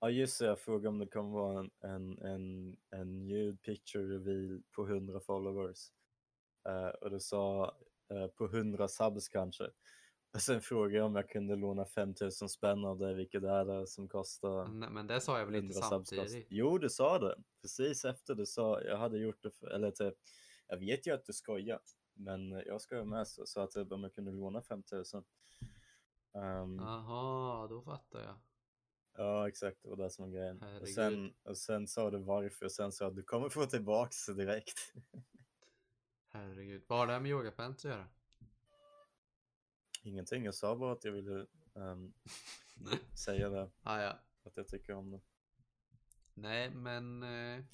Ja just det, jag frågade om det kommer vara en, en, en, en nude picture reveal på 100 followers. Uh, och du sa uh, på 100 subs kanske. Och sen frågade jag om jag kunde låna 5000 spänn av dig, vilket är det som kostar Men, men det sa jag väl inte 100 subs kost- samtidigt? Jo, du sa det. Precis efter du sa, jag hade gjort det, för, eller typ, jag vet ju att du skojar, men jag skojar med så, att typ, om jag kunde låna 5000. Um, Jaha, då fattar jag. Ja, exakt, det var det som var grejen. Och sen, och sen sa du varför, och sen sa du, du kommer få tillbaks det direkt. Herregud. Vad har det här med yogapants att göra? Ingenting, jag sa bara att jag ville ehm, säga det, ah, ja. att jag tycker om det. Nej, men... Eh,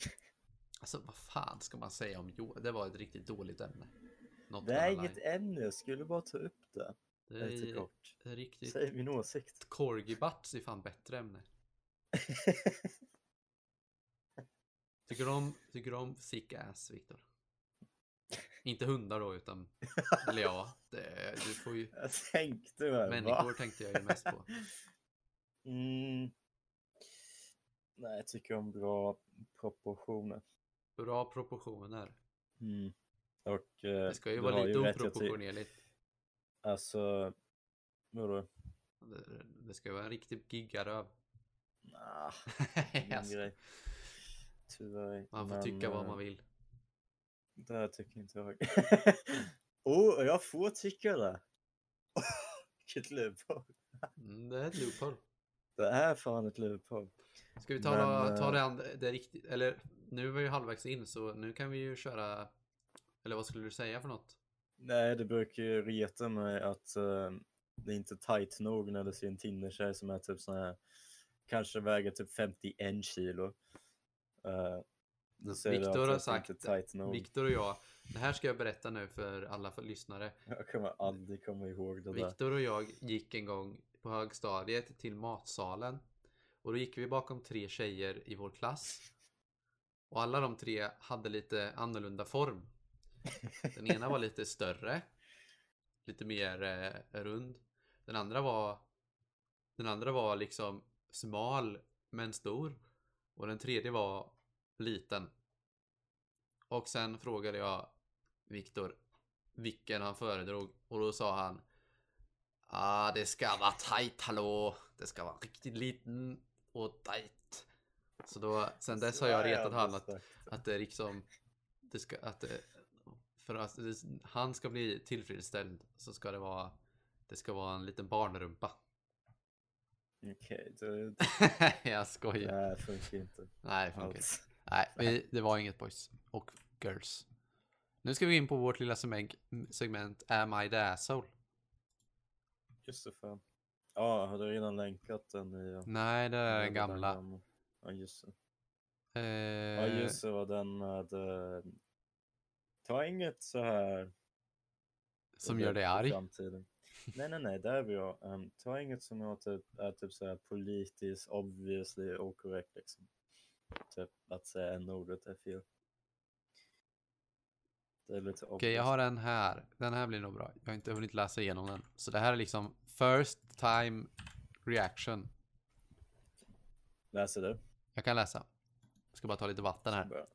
alltså vad fan ska man säga om yoga? Det var ett riktigt dåligt ämne. Not Det är inget ämne, jag skulle bara ta upp det Det lite är kort. ett riktigt... Säg min åsikt. Corgibats är fan bättre ämne. Tycker du om, tycker du om sick ass, Viktor? Inte hundar då, utan... Eller ja, det, du får ju... Jag tänkte väl, Människor va? tänkte jag ju mest på. Mm. Nej, jag tycker om bra proportioner. Bra proportioner. Mm. Och eh, Det ska ju vara lite oproportionerligt. Alltså, vadå? Det, det ska ju vara en riktig giggaröv. Nah, Alltså, grej. Tyvärr. man får Men, tycka vad eh, man vill. Det här tycker inte jag. oh, jag får tycka det. Vilket loophole. Mm, det är ett loophole. Det är fan ett loophole. Ska vi ta, Men, ta eh, det, det riktigt, eller nu är vi ju halvvägs in så nu kan vi ju köra, eller vad skulle du säga för något? Nej, det brukar ju reta mig att eh, det är inte tight nog när du ser en Tinder-tjej som är typ sån här, kanske väger typ 51 kilo. Uh, Viktor har sagt. Viktor och jag, det här ska jag berätta nu för alla för lyssnare. Jag kommer aldrig komma ihåg det. Viktor och jag gick en gång på högstadiet till matsalen Och då gick vi bakom tre tjejer i vår klass. Och alla de tre hade lite annorlunda form. Den ena var lite större. Lite mer eh, rund. Den andra var Den andra var liksom smal men stor. Och den tredje var liten. Och sen frågade jag Viktor vilken han föredrog och då sa han ah, det ska vara tight hallå. Det ska vara riktigt liten och tight. Så då, sen dess har jag retat han att, att det liksom det ska, att det, för att det, han ska bli tillfredsställd så ska det vara det ska vara en liten barnrumpa. Okej, okay, jag skojar. Nej, funkar inte. Nej, det funkar inte. Nej, vi, det var inget boys och girls. Nu ska vi in på vårt lilla segment, segment Am I the asshole? Just det, fan. Ja, har du redan länkat den i... Nej, det är den gamla. gamla. Ja, just det. Eh, Ja, just det, var den med... eh, Ta inget så här... som gör dig arg. framtiden. Nej, nej, nej, där är vi jag. Um, ta inget som är typ, är typ så här politiskt obviously okorrekt liksom. Typ att säga n-ordet är fel. Det är lite Okej, jag har en här. Den här blir nog bra. Jag har inte hunnit läsa igenom den. Så det här är liksom first time reaction. Läser du? Jag kan läsa. Jag ska bara ta lite vatten här.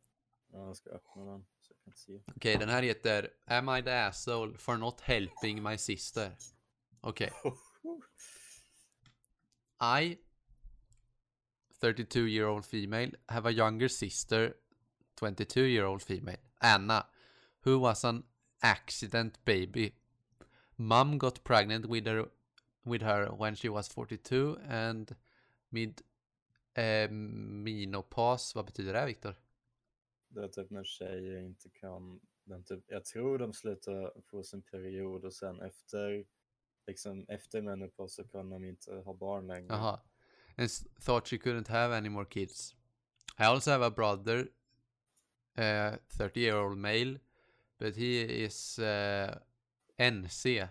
Ja, jag ska öppna den så jag kan se. Okej, den här heter Am I the asshole for not helping my sister? Okej. I, 32 year old female, have a younger sister, 22 year old female, Anna, who was an accident baby. Mom got pregnant with her with her when she was 42 and mid eh, menopause. Vad betyder det, Viktor? Det är typ när tjejer inte kan, den typ, jag tror de slutar få sin period och sen efter, liksom efter menopaus så kan de inte ha barn längre. Jaha. And thought she couldn't have any more kids. I also have a brother, a 30 year old male, but he is uh, NC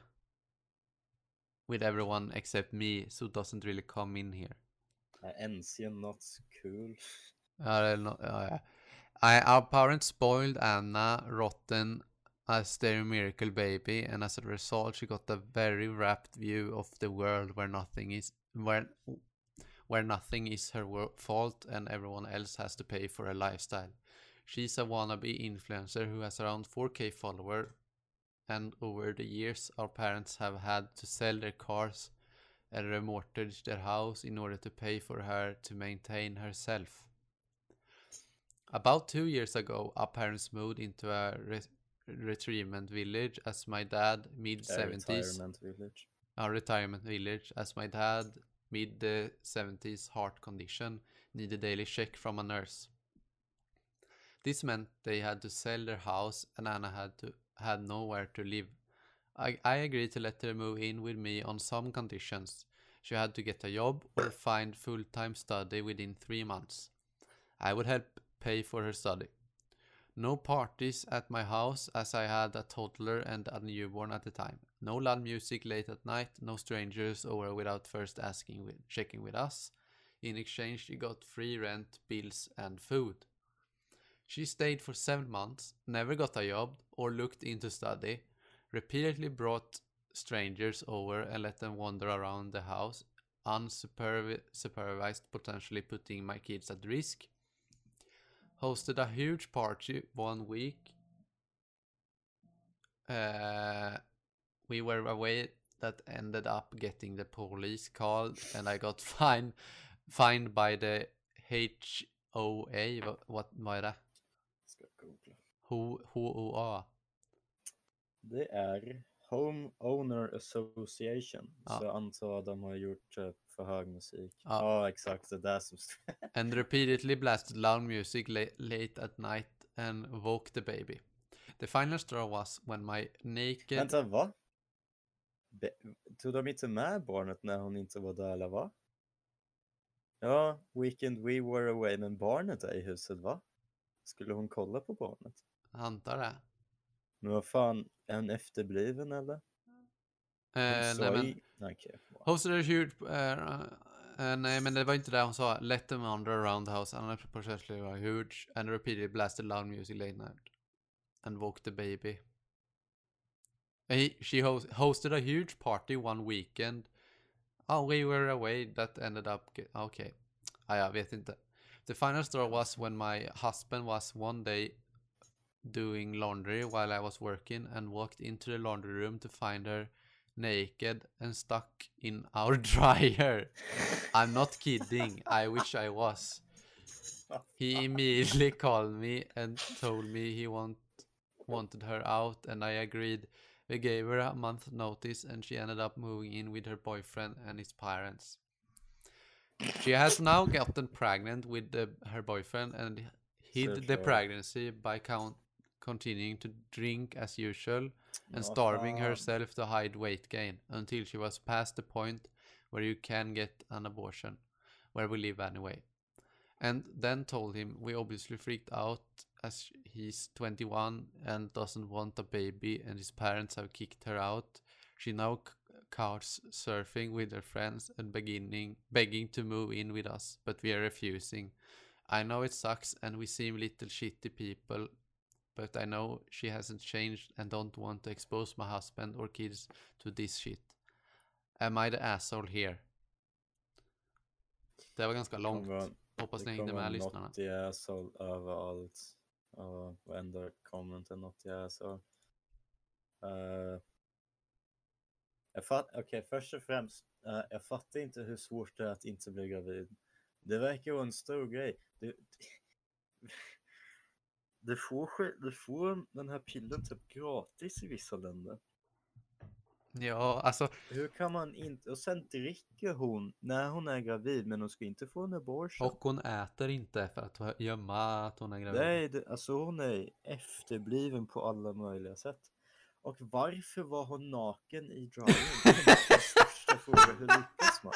with everyone except me, so doesn't really come in here. Nej, NC not cool. Ja, det är no- ja, ja. I, our parents spoiled Anna rotten as their miracle baby, and as a result, she got a very wrapped view of the world where nothing is where where nothing is her fault and everyone else has to pay for her lifestyle. She's a wannabe influencer who has around 4k follower, and over the years, our parents have had to sell their cars and remortgage their house in order to pay for her to maintain herself. About two years ago, our parents moved into a re- retirement village as my dad, mid A 70s, retirement village. a retirement village as my dad, mid the 70s heart condition, need needed daily check from a nurse. This meant they had to sell their house and Anna had to had nowhere to live. I, I agreed to let her move in with me on some conditions. She had to get a job or find full-time study within three months. I would help pay for her study. No parties at my house as I had a toddler and a newborn at the time. No loud music late at night, no strangers over without first asking with checking with us. In exchange she got free rent, bills and food. She stayed for seven months, never got a job or looked into study, repeatedly brought strangers over and let them wander around the house, unsupervised, potentially putting my kids at risk. Hosted a huge party one week. Uh, we were away that ended up getting the police called and I got fined fined by the HOA. Vad, vad, vad är det? Ska googla. H- HOA. Det är Home Owner Association. Ja. Så jag antar att de har gjort typ för hög musik. Ja. Ja, exakt. Det där som and repeatedly blasted loud music la- late at night and woke the baby. The final straw was when my naked Vänta, va? Tog de inte med barnet när hon inte var där eller va? Ja, Weekend We Were Away, men barnet är i huset va? Skulle hon kolla på barnet? antar det. Men vad fan, är hon efterbliven eller? Eh, nej men i- okej. wow. hosted a huge uh, Eh, nej, men det var inte det hon sa. Let them wander around the house and unappropriately were huge and repeatedly blasted loud music late night. And woke the baby. He, she host, hosted a huge party one weekend. Oh, we were away that ended up... Okay. Ah, jag vet. The final story was when my husband was one day doing laundry while I was working and walked into the laundry room to find her naked and stuck in our dryer. I'm not kidding. I wish I was. He immediately called me and told me he want, wanted her out, and I agreed. We gave her a month notice, and she ended up moving in with her boyfriend and his parents. She has now gotten pregnant with the, her boyfriend and hid the Såklart. pregnancy by count, continuing to drink as usual and starving herself to hide weight gain until she was past the point where you can get an abortion, where we live anyway. And then told him we obviously freaked out as he's 21 and doesn't want a baby and his parents have kicked her out. She now couch surfing with her friends and beginning begging to move in with us, but we are refusing. I know it sucks and we seem little shitty people, but I know she hasn't changed and don't want to expose my husband or kids to this shit. Am I the asshole here? Det var ganska långt. Hoppas ni hängde med lyssnarna. något i asshole överallt. Och varenda comment inte något jag så. Uh, jag fatt, Okej, först och främst. uh, jag fattar inte hur svårt det är att inte bli gravid. Det verkar vara en stor grej. Du, du, får, du får den här pillen typ gratis i vissa länder. Ja, alltså Hur kan man inte... Och sen dricker hon när hon är gravid men hon ska inte få en abortion. och hon äter inte för att gömma att hon är gravid. Nej, det, alltså hon är efterbliven på alla möjliga sätt. Och varför var hon naken i dryern? Det är min största fråga. Hur lyckas man?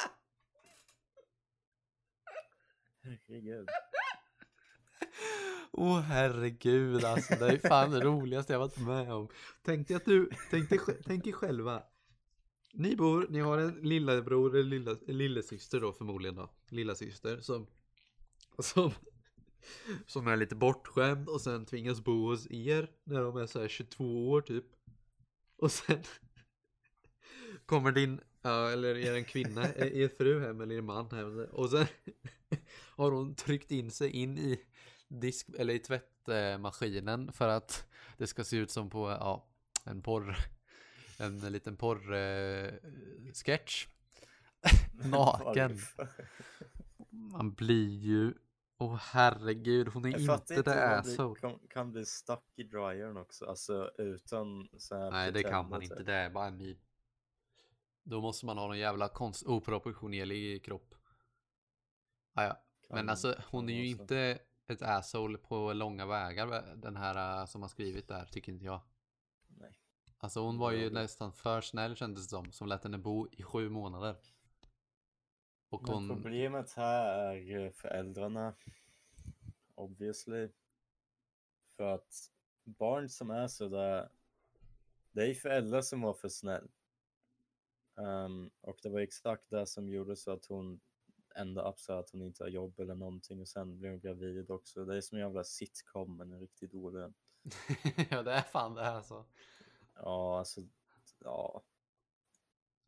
Herregud. Åh oh, herregud alltså, det är fan det roligaste jag varit med om. Tänk dig att du, tänk dig, tänk er själva. Ni bor, ni har en lillebror eller lilla, lillasyster då förmodligen då. Lillasyster som, som, som är lite bortskämd och sen tvingas bo hos er när de är så här 22 år typ. Och sen kommer din, ja, eller är en kvinna, är er fru hem eller er man hem och sen har hon tryckt in sig in i disk eller i tvättmaskinen för att det ska se ut som på ja, en porr en liten porr eh, naken. Man blir ju åh herregud hon är Jag inte det asshole kan, kan bli stuck i dryern också. Alltså utan så här nej det kan man inte. det är bara en meme då måste man ha någon jävla konst oproportionerlig kropp. Ah, ja. Men alltså hon är ju inte ett asshole på långa vägar den här äh, som har skrivit där tycker inte jag. Nej. Alltså hon var ju Ja, nästan för snäll kändes det som, som lät henne bo i sju månader. Och Men hon, problemet här är eh, föräldrarna. Obviously. För att barn som är sådär. Det är föräldrar som var för snäll. Ehm, och det var exakt det som gjorde så att hon ända upp så att hon inte har jobb eller någonting och sen blev hon gravid också. Det är som en jävla sitcom men en riktigt dålig en. ja det är fan det här alltså. Ja, alltså. Ja,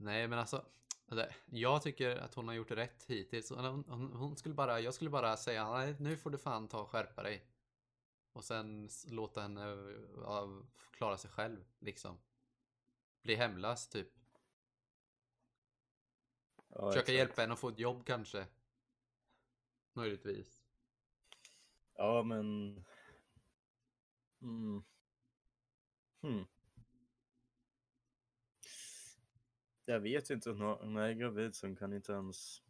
Nej men alltså, det, jag tycker att hon har gjort rätt hittills. Hon, hon, hon skulle bara, jag skulle bara säga nej nu får du fan ta och skärpa dig. Och sen låta henne ja, klara sig själv liksom. Bli hemlös typ. Ja Försöka hjälpa henne att få ett jobb kanske. Möjligtvis. Ja, men... Mm. Hmm. Jag vet inte, hon är gravid så hon kan inte ens...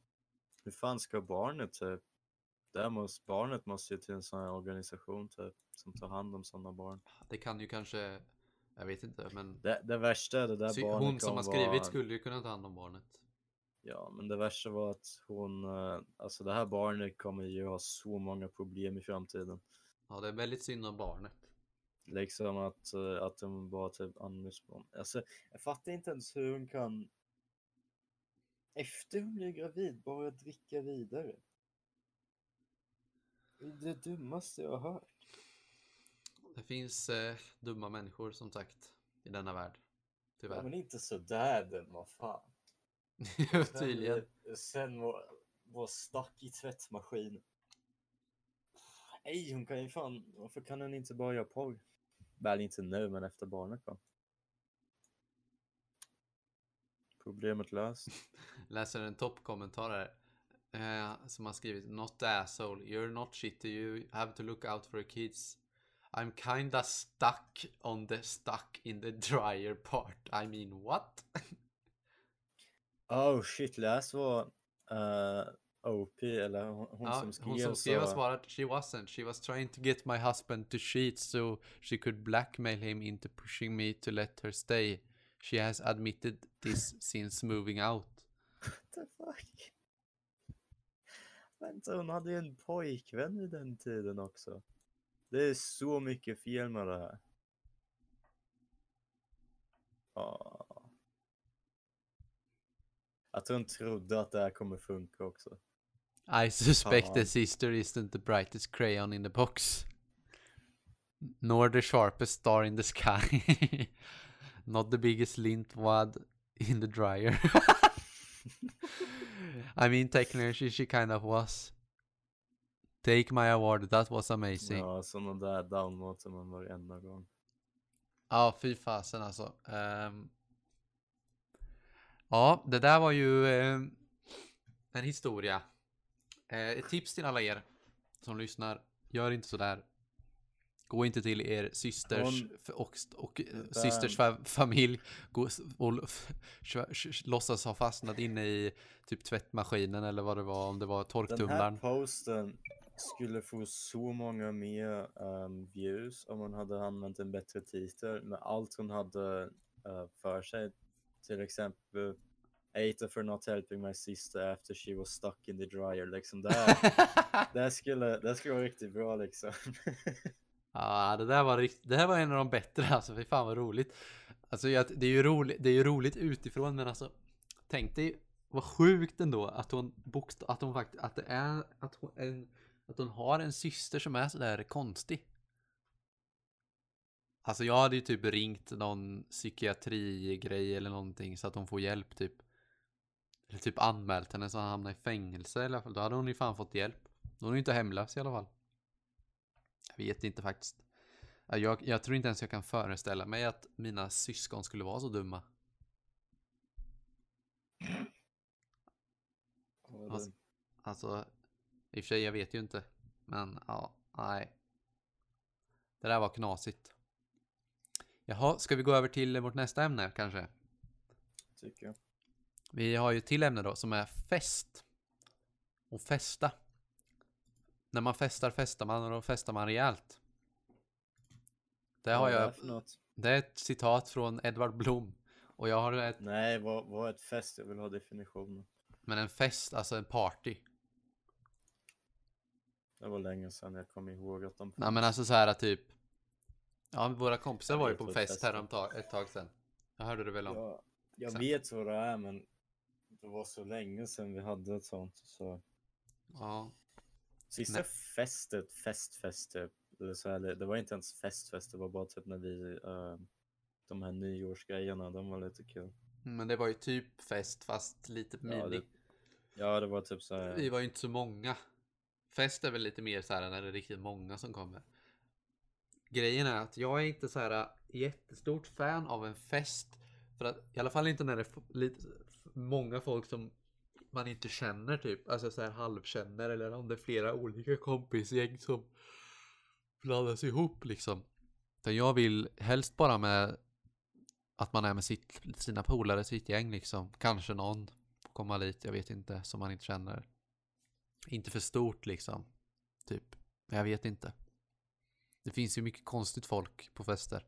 Hur fan ska barnet typ? Där måste, barnet måste ju till en sån här organisation typ, som tar hand om sådana barn. Det kan ju kanske, jag vet inte men Det, det värsta är det där barnet hon som har skrivit vara- skulle ju kunna ta hand om barnet. Ja, men det värsta var att hon, eh, alltså det här barnet kommer ju ha så många problem i framtiden. Ja det är väldigt synd om barnet. Liksom att, eh, att de bara typ på. Alltså, jag fattar inte ens hur hon kan efter hon blir gravid bara dricka vidare. Det är det dummaste jag har hört. Det finns eh, dumma människor som sagt i denna värld. Ja, Tyvärr. men inte sådär den, vad fan. Tydligen. Sen, sen var, var stack i tvättmaskin. Nej, hon kan ju fan, varför kan hon inte bara göra porr? Väl inte nu, men efter barnet kom. Problemet löst. Läser en toppkommentar här. Eh, som har skrivit Not the asshole, you're not shitty, you have to look out for the kids. I'm kinda stuck on the stuck in the dryer part. I mean what? Oh shit, läs vad uh, OP, eller hon, ja, som skrev, hon som skrev har sa- svarat She wasn't. She was trying to get my husband to cheat so she could blackmail him into pushing me to let her stay. She has admitted this since moving out. What the fuck? Vänta, hon hade ju en pojkvän vid den tiden också. Det är så mycket fel med det här. Ah. Att hon trodde att det här kommer funka också. I suspect the Fan. sister isn't the brightest crayon in the box. Nor the sharpest star in the sky. Not the biggest lint wad in the dryer. I mean, technically, she, she kind of was. Take my award, that was amazing. Ja, Ja, sådana där downvoter man varenda gång. fy fasen alltså. Ehm, ja, det där var ju ehm, en historia. Eh, ett tips till alla er som lyssnar. Gör inte sådär. Gå inte till er systers Hon- och, och eh, systers fa- familj gå, och låtsas ha fastnat inne i typ tvättmaskinen eller vad det var, om det var Den här torktumlaren. posten skulle få så många mer ehm, views om hon hade använt en bättre titel med allt hon hade eh, för sig. Till exempel Ata for not helping my sister after she was stuck in the dryer. Liksom där, det, skulle, det skulle vara riktigt bra liksom. Ja, det där var rikt- det här var en av de bättre alltså, fy fan vad roligt. Alltså det är ju roligt, det är ju roligt utifrån men alltså tänk dig vad sjukt ändå att hon bokst- att hon faktiskt, att det är, att hon, en, att hon har en syster som är sådär konstig. Alltså jag hade ju typ ringt någon psykiatrigrej eller någonting så att hon får hjälp typ. Eller typ anmält henne så han hamnar i fängelse i alla fall. Då hade hon ju fan fått hjälp. Då är hon ju inte hemlös i alla fall. Jag vet inte faktiskt. Ja, Jag, jag tror inte ens jag kan föreställa mig att mina syskon skulle vara så dumma. Alltså- Alltså, i och för sig jag vet ju inte. Men ja, nej. Det där var knasigt. Jaha, ska vi gå över till vårt nästa ämne kanske? tycker jag. Vi har ju ett till ämne då som är fest. Och festa. När man festar festar man och då festar man rejält. Det har jag. Det är ett citat från Edvard Blom. Och jag har ett, Nej, vad, vad är ett fest? Jag vill ha definitionen. men en fest, alltså en party. Det var länge sedan jag kom ihåg att de Nej men alltså så här typ. Ja, våra kompisar var ju på fest fest är. här tag, ett tag sedan. Jag hörde det väl om. Ja, jag Sen. vet vad det är, men det var så länge sedan vi hade ett sånt. Så. Ja. Sista Nej. festet, festfest typ. Eller så här, det var inte ens festfest, det var bara typ när vi, eh, de här nyårsgrejerna, de var lite kul. Men det var ju typ fest fast lite mini. Ja, det, ja, det var typ så här. Vi var ju inte så många. Fest är väl lite mer så här när det är riktigt många som kommer. Grejen är att jag är inte så här äh, jättestort fan av en fest. För att i alla fall inte när det är lite många folk som man inte känner typ. Alltså så här halvkänner eller om det är flera olika kompisgäng som blandas ihop liksom. Utan jag vill helst bara med att man är med sitt, sina polare, sitt gäng liksom. Kanske någon får komma dit, jag vet inte, som man inte känner. Inte för stort liksom. Typ. Men jag vet inte. Det finns ju mycket konstigt folk på fester.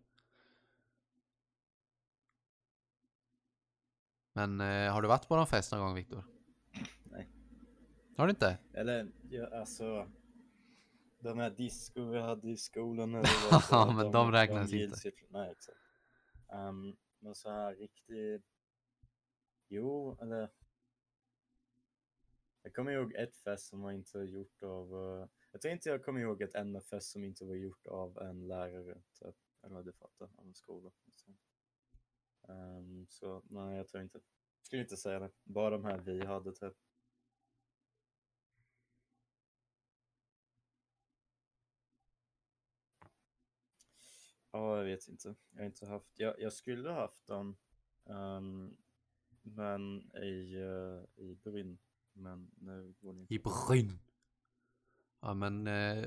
Men eh, har du varit på någon fest någon gång Viktor? Nej. Har du inte? Eller, ja, alltså. De här disco vi hade i skolan. När det var så Ja, men de räknas inte. gills ju- Nej, exakt. Ehm, men så här riktigt. Jo, eller. Jag kommer ihåg ett fest som var inte gjort av, eh, jag tror inte jag kommer ihåg ett NFS som inte var gjort av en lärare, typ. eller du fattar, av en skola. liksom. Um, så nej, jag tror inte, skulle inte säga det. Bara de här vi hade typ. Ja, jag vet inte. Jag har inte haft, jag, jag skulle ha haft dem, um, men i, uh, i Brynn. Men nu går det inte. I Brynn. Ja men... Eh,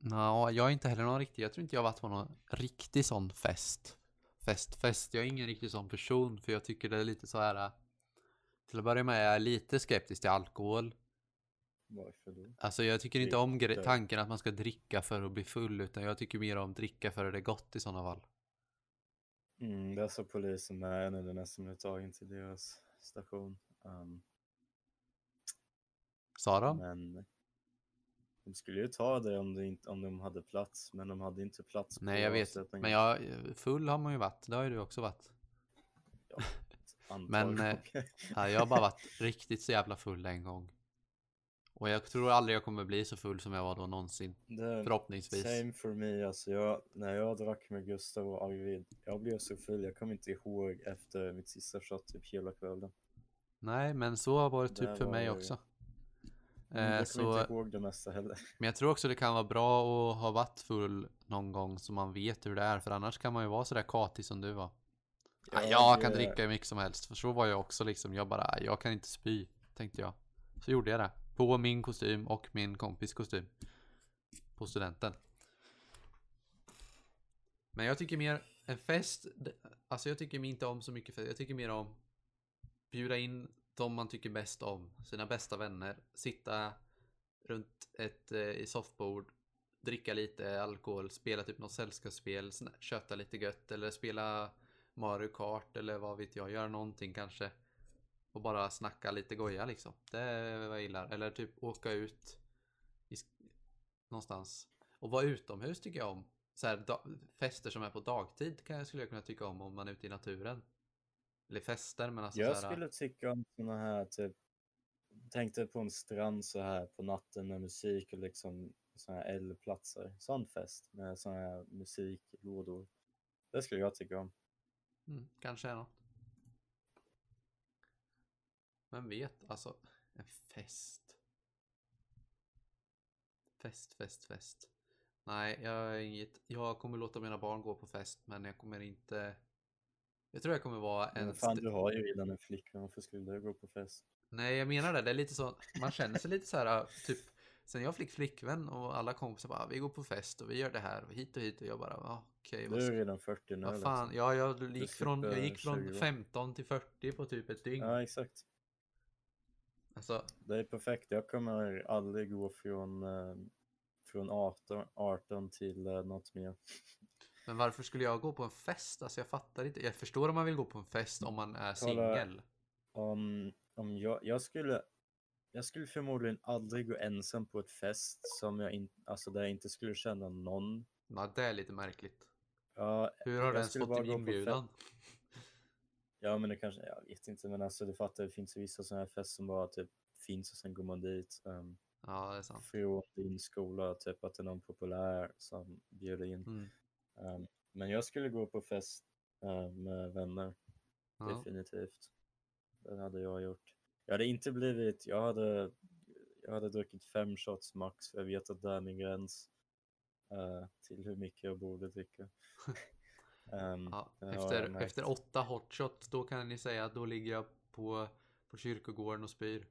Nja, jag är inte heller någon riktig, jag tror inte jag varit på någon riktig sån fest. Fest, fest. Jag är ingen riktig sån person för jag tycker det är lite så här. Till att börja med är jag lite skeptisk till alkohol. Varför då? Alltså jag tycker inte om tanken att man ska dricka för att bli full utan jag tycker mer om dricka för att det är gott i sådana fall. Mm, det sa polisen med när det nästan blev tagen till deras station. Um, Sa de? men de skulle ju ta det om, det inte, om de hade plats, men de hade inte plats. Nej jag vet. avsättningen. Men jag, full har man ju varit. Det har ju du också varit. men, Antagligen. Ja, jag har bara varit riktigt så jävla full en gång. Och jag tror aldrig jag kommer bli så full som jag var då någonsin. det, Förhoppningsvis. Same for me, alltså jag, när jag drack med Gustav och Arvid, jag blev så full, jag kommer inte ihåg efter mitt sista shot typ hela kvällen. Nej, men så var det typ Det för mig också. Mm, Eh, jag kommer så, inte ihåg det mesta heller. men jag tror också det kan vara bra att ha varit full någon gång så man vet hur det är. För annars kan man ju vara sådär katig som du var. Ja, Ja, jag det- kan dricka hur mycket som helst. För så var jag också liksom. Jag bara, "Nej, jag kan inte spy. Tänkte jag. Så gjorde jag det. På min kostym och min kompis kostym. På studenten. Men jag tycker mer en fest. Alltså jag tycker inte om så mycket fest. Jag tycker mer om bjuda in de man tycker bäst om. Sina bästa vänner. Sitta runt ett eh, i soffbord. Dricka lite alkohol. Spela typ något sällskapsspel. Köta lite gött. Eller spela Mario Kart. Eller vad vet jag. Göra någonting kanske. Och bara snacka lite goja liksom. Det är vad jag gillar. Eller typ åka ut i, någonstans. Och vara utomhus tycker jag om. Så här, fester som är på dagtid kan jag, skulle jag kunna tycka om om man är ute i naturen. Eller fester men alltså Jag så här, skulle tycka om såna här typ, tänkte på en strand så här på natten med musik och liksom såna här eldplatser. Sån fest med såna här musiklådor. Det skulle jag tycka om. mm, kanske är något. Vem vet, alltså en fest. Fest, fest, fest. Nej, jag inget. Jag kommer låta mina barn gå på fest men jag kommer inte. Jag tror jag kommer vara en. Men fan, du har ju redan en flickvän, varför skulle du gå på fest? Nej, jag menar det. Det är lite så. Man känner sig lite så här, typ. Sen jag fick flickvän och alla kompisar bara, "Ah, vi går på fest och vi gör det här och hit och hit och jag bara, ah, okej, vad, Du är ska- redan 40 nu vad fan. liksom. Ja, jag gick från, jag gick från 20 år. 15 till 40 på typ ett dygn. Ja, exakt. Alltså, Det är perfekt. Jag kommer aldrig gå från, eh, från 18, 18 till eh, något mer. Men varför skulle jag gå på en fest? Alltså jag fattar inte. Jag förstår om man vill gå på en fest om man är singel. Om, om jag, jag skulle jag skulle förmodligen aldrig gå ensam på ett fest som jag inte, alltså där jag inte skulle känna någon. Ja, det är lite märkligt. Ja, Hur har du ens fått din inbjudan? ja men det kanske, jag vet inte men alltså du fattar det finns ju vissa sådana här fester som bara typ finns och sen går man dit um, Ja, det är sant. från din skola, typ att det är någon populär som bjuder in. Mm. Um, men jag skulle gå på fest eh, med vänner. Ja. Definitivt. Det hade jag gjort. Jag hade inte blivit, jag hade, jag hade druckit fem shots max för jag vet att det är min gräns eh, till hur mycket jag borde dricka. Ehm, Ja, efter, efter åtta hotshots, då kan ni säga att då ligger jag på, på kyrkogården och spyr.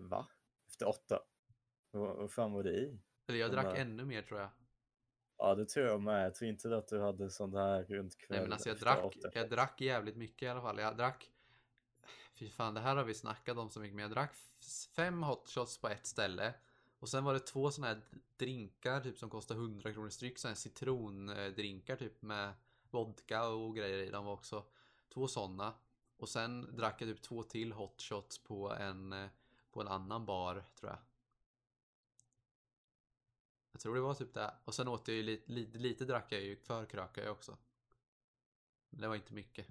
Va? Efter åtta? Vad, fan var det i? Eller jag drack ännu mer tror jag. Ja det tror jag med. Jag tror inte att du hade sånt här runt kväll Nej men alltså jag drack, jag shots. drack jävligt mycket i alla fall. Jag drack, fy fan det här har vi snackat om så mycket, men jag drack fem hotshots på ett ställe. Och sen var det två sådana här drinkar typ som kostar 100 kronor styck, sådana här citrondrinkar typ med vodka och grejer i. De var också två sådana. Och sen drack jag typ två till hotshots på en, eh, på en annan bar tror jag. Jag tror det var typ det. Och sen åt jag ju lite, lite, lite drack jag ju, förkrökade jag också. Men det var inte mycket.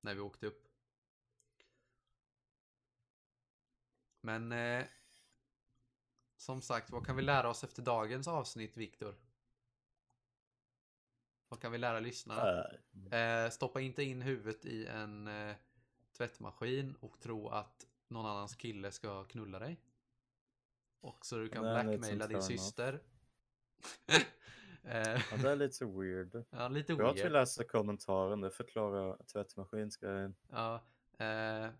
När vi åkte upp. Men eh, som sagt, vad kan vi lära oss efter dagens avsnitt, Viktor? Vad kan vi lära lyssnarna? Äh, Eh, stoppa inte in huvudet i en eh, tvättmaskin och tro att någon annans kille ska knulla dig. Och så du kan blackmaila din syster. eh, ja, det är lite weird. ja, lite Bra att vi weird. läste kommentaren, det förklarar tvättmaskinsgrejen. Ja, eh,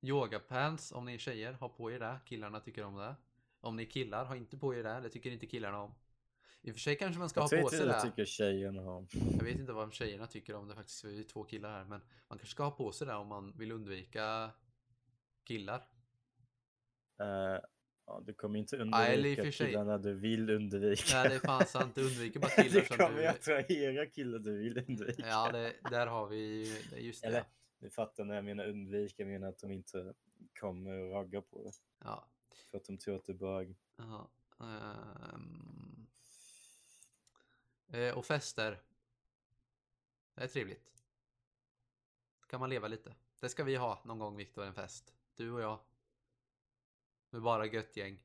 yogapants om ni är tjejer, ha på er det. Killarna tycker om det. Om ni är killar, ha inte på er det. Det tycker inte killarna om. I och för sig kanske man ska Jag ha på sig det det. tycker tjejerna om. Jag vet inte vad tjejerna tycker om det faktiskt. Vi är två killar här. Men man kanske ska ha på sig det om man vill undvika killar. Eh, ja, du kommer inte undvika sig. killarna du vill undvika. Nej, det är fan sant. Du undviker bara killar du som kommer du... attrahera killar du vill undvika. Ja, det, där har vi det just det. Eller, ni fattar när jag menar undvika, jag menar att de inte kommer och ragga på det. Ja. För att de tror att du är bög. ja. Eh, och fester. Det är trevligt. kan man leva lite. Det ska vi ha någon gång Viktor, en fest. Du och jag. Med bara gött gäng.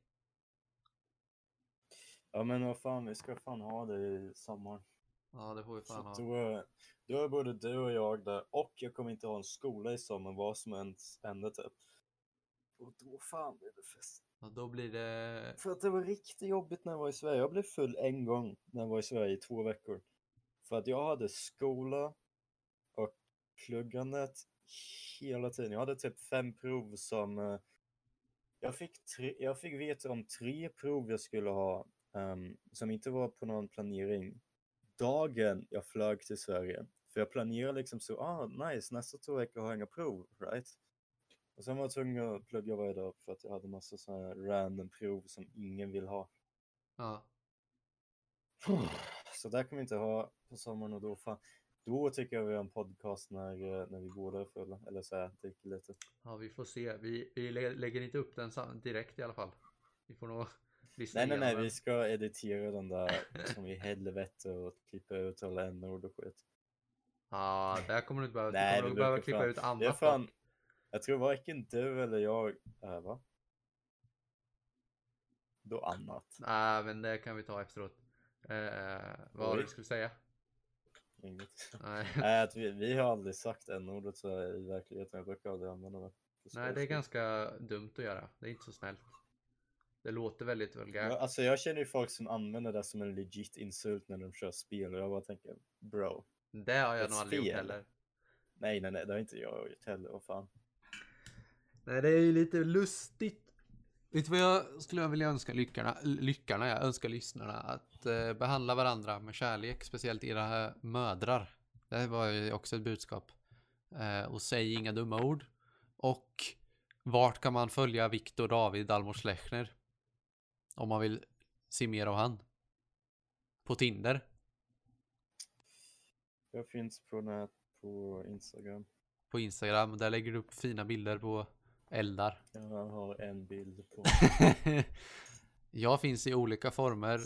Ja men vad fan, vi ska fan ha det i sommar. Ja, det får vi fan Så ha. då, då är både du och jag där och jag kommer inte ha en skola i sommar, vad som än händer typ. Och då fan blir det fest. Ja, då blir det... För att det var riktigt jobbigt när jag var i Sverige. Jag blev full en gång när jag var i Sverige i två veckor. För att jag hade skola och pluggandet hela tiden. Jag hade typ fem prov som... Jag fick, tre, jag fick veta om tre prov jag skulle ha ehm, som inte var på någon planering dagen jag flög till Sverige. För jag planerade liksom så, ah nice, nästa två veckor har jag inga prov, right? Och sen var jag tvungen att plugga varje dag för att jag hade massa sådana här random prov som ingen vill ha. Ja. Så där kommer vi inte ha på sommaren och då fan. Då tycker jag vi har en podcast när, eh, när vi båda är fulla. Eller så här, dricker lite. ja, vi får se. Vi, vi lä- lägger inte upp den direkt i alla fall. Vi får nog lyssna Nej nej nej, igenom vi den. ska editera den där som i helvete och klippa ut alla n-ord och skit. Ja, där kommer du inte behöva, Nej, du kommer det behöva klippa fan- ut Det annat fan, dock. jag tror varken du eller jag, äh, va? Då annat. Nej, men det kan vi ta efteråt. Eh, vad det Oj. du skulle säga? Inget. Nej, att vi, vi har aldrig sagt n-ordet så i verkligheten. Jag brukar aldrig använda det. Nej, det är ganska dumt att göra. Det är inte så snällt. Det låter väldigt Ja, vulgärt. alltså jag känner ju folk som använder det som en legit insult när de kör spel och jag bara tänker bro. Det har jag nog aldrig gjort heller. Nej nej nej det har inte jag gjort heller, vad fan. Nej, det är ju lite lustigt. Vet du vad jag skulle vilja önska lyckarna, lyckarna, jag önskar lyssnarna att eh, behandla varandra med kärlek, speciellt era mödrar. Det var ju också ett budskap. Eh, och säg inga dumma ord. Och vart kan man följa Viktor David Dalmors Lechner? Om man vill se mer av han. På Tinder. Jag finns på nät på Instagram. På Instagram. Där lägger du upp fina bilder på eldar. Jag har en bild på. jag finns i olika former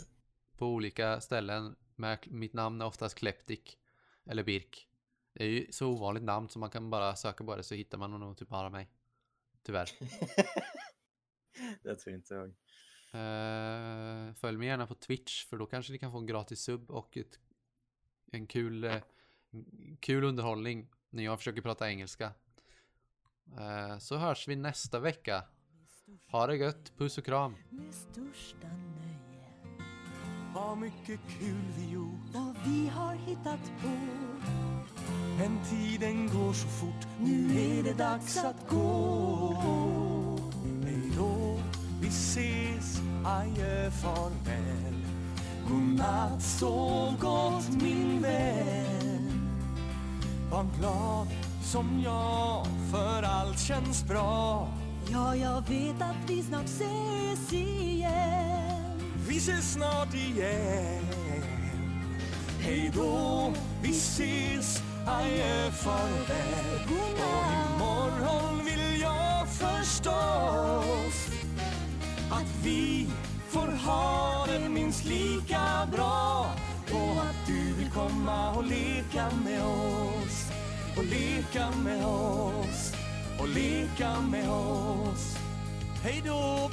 på olika ställen. Med, mitt namn är oftast Kleptik eller Birk. Det är ju så ovanligt namn så man kan bara söka på det så hittar man nog typ bara mig. Tyvärr. det tror inte jag. Eh, följ mig gärna på Twitch för då kanske ni kan få en gratis sub och ett, en kul, eh, kul underhållning när jag försöker prata engelska. Eh, så hörs vi nästa vecka. Ha det gött, puss och kram. med största nöje Vad mycket kul vi gjort. Vad vi har hittat på. Men tiden går så fort. Nu är det dags att gå. Hej då, vi ses. Adjö, farväl. Godnatt, sov gott min vän. Var glad som jag För allt känns bra. Ja, jag vet att vi snart ses igen. Vi ses snart igen. Hej då, vi ses. Adjö, farväl. Och imorgon vill jag förstås Att vi får ha det minst lika bra. Och att du vill komma och leka med oss och leka med oss Och leka med oss Hej då!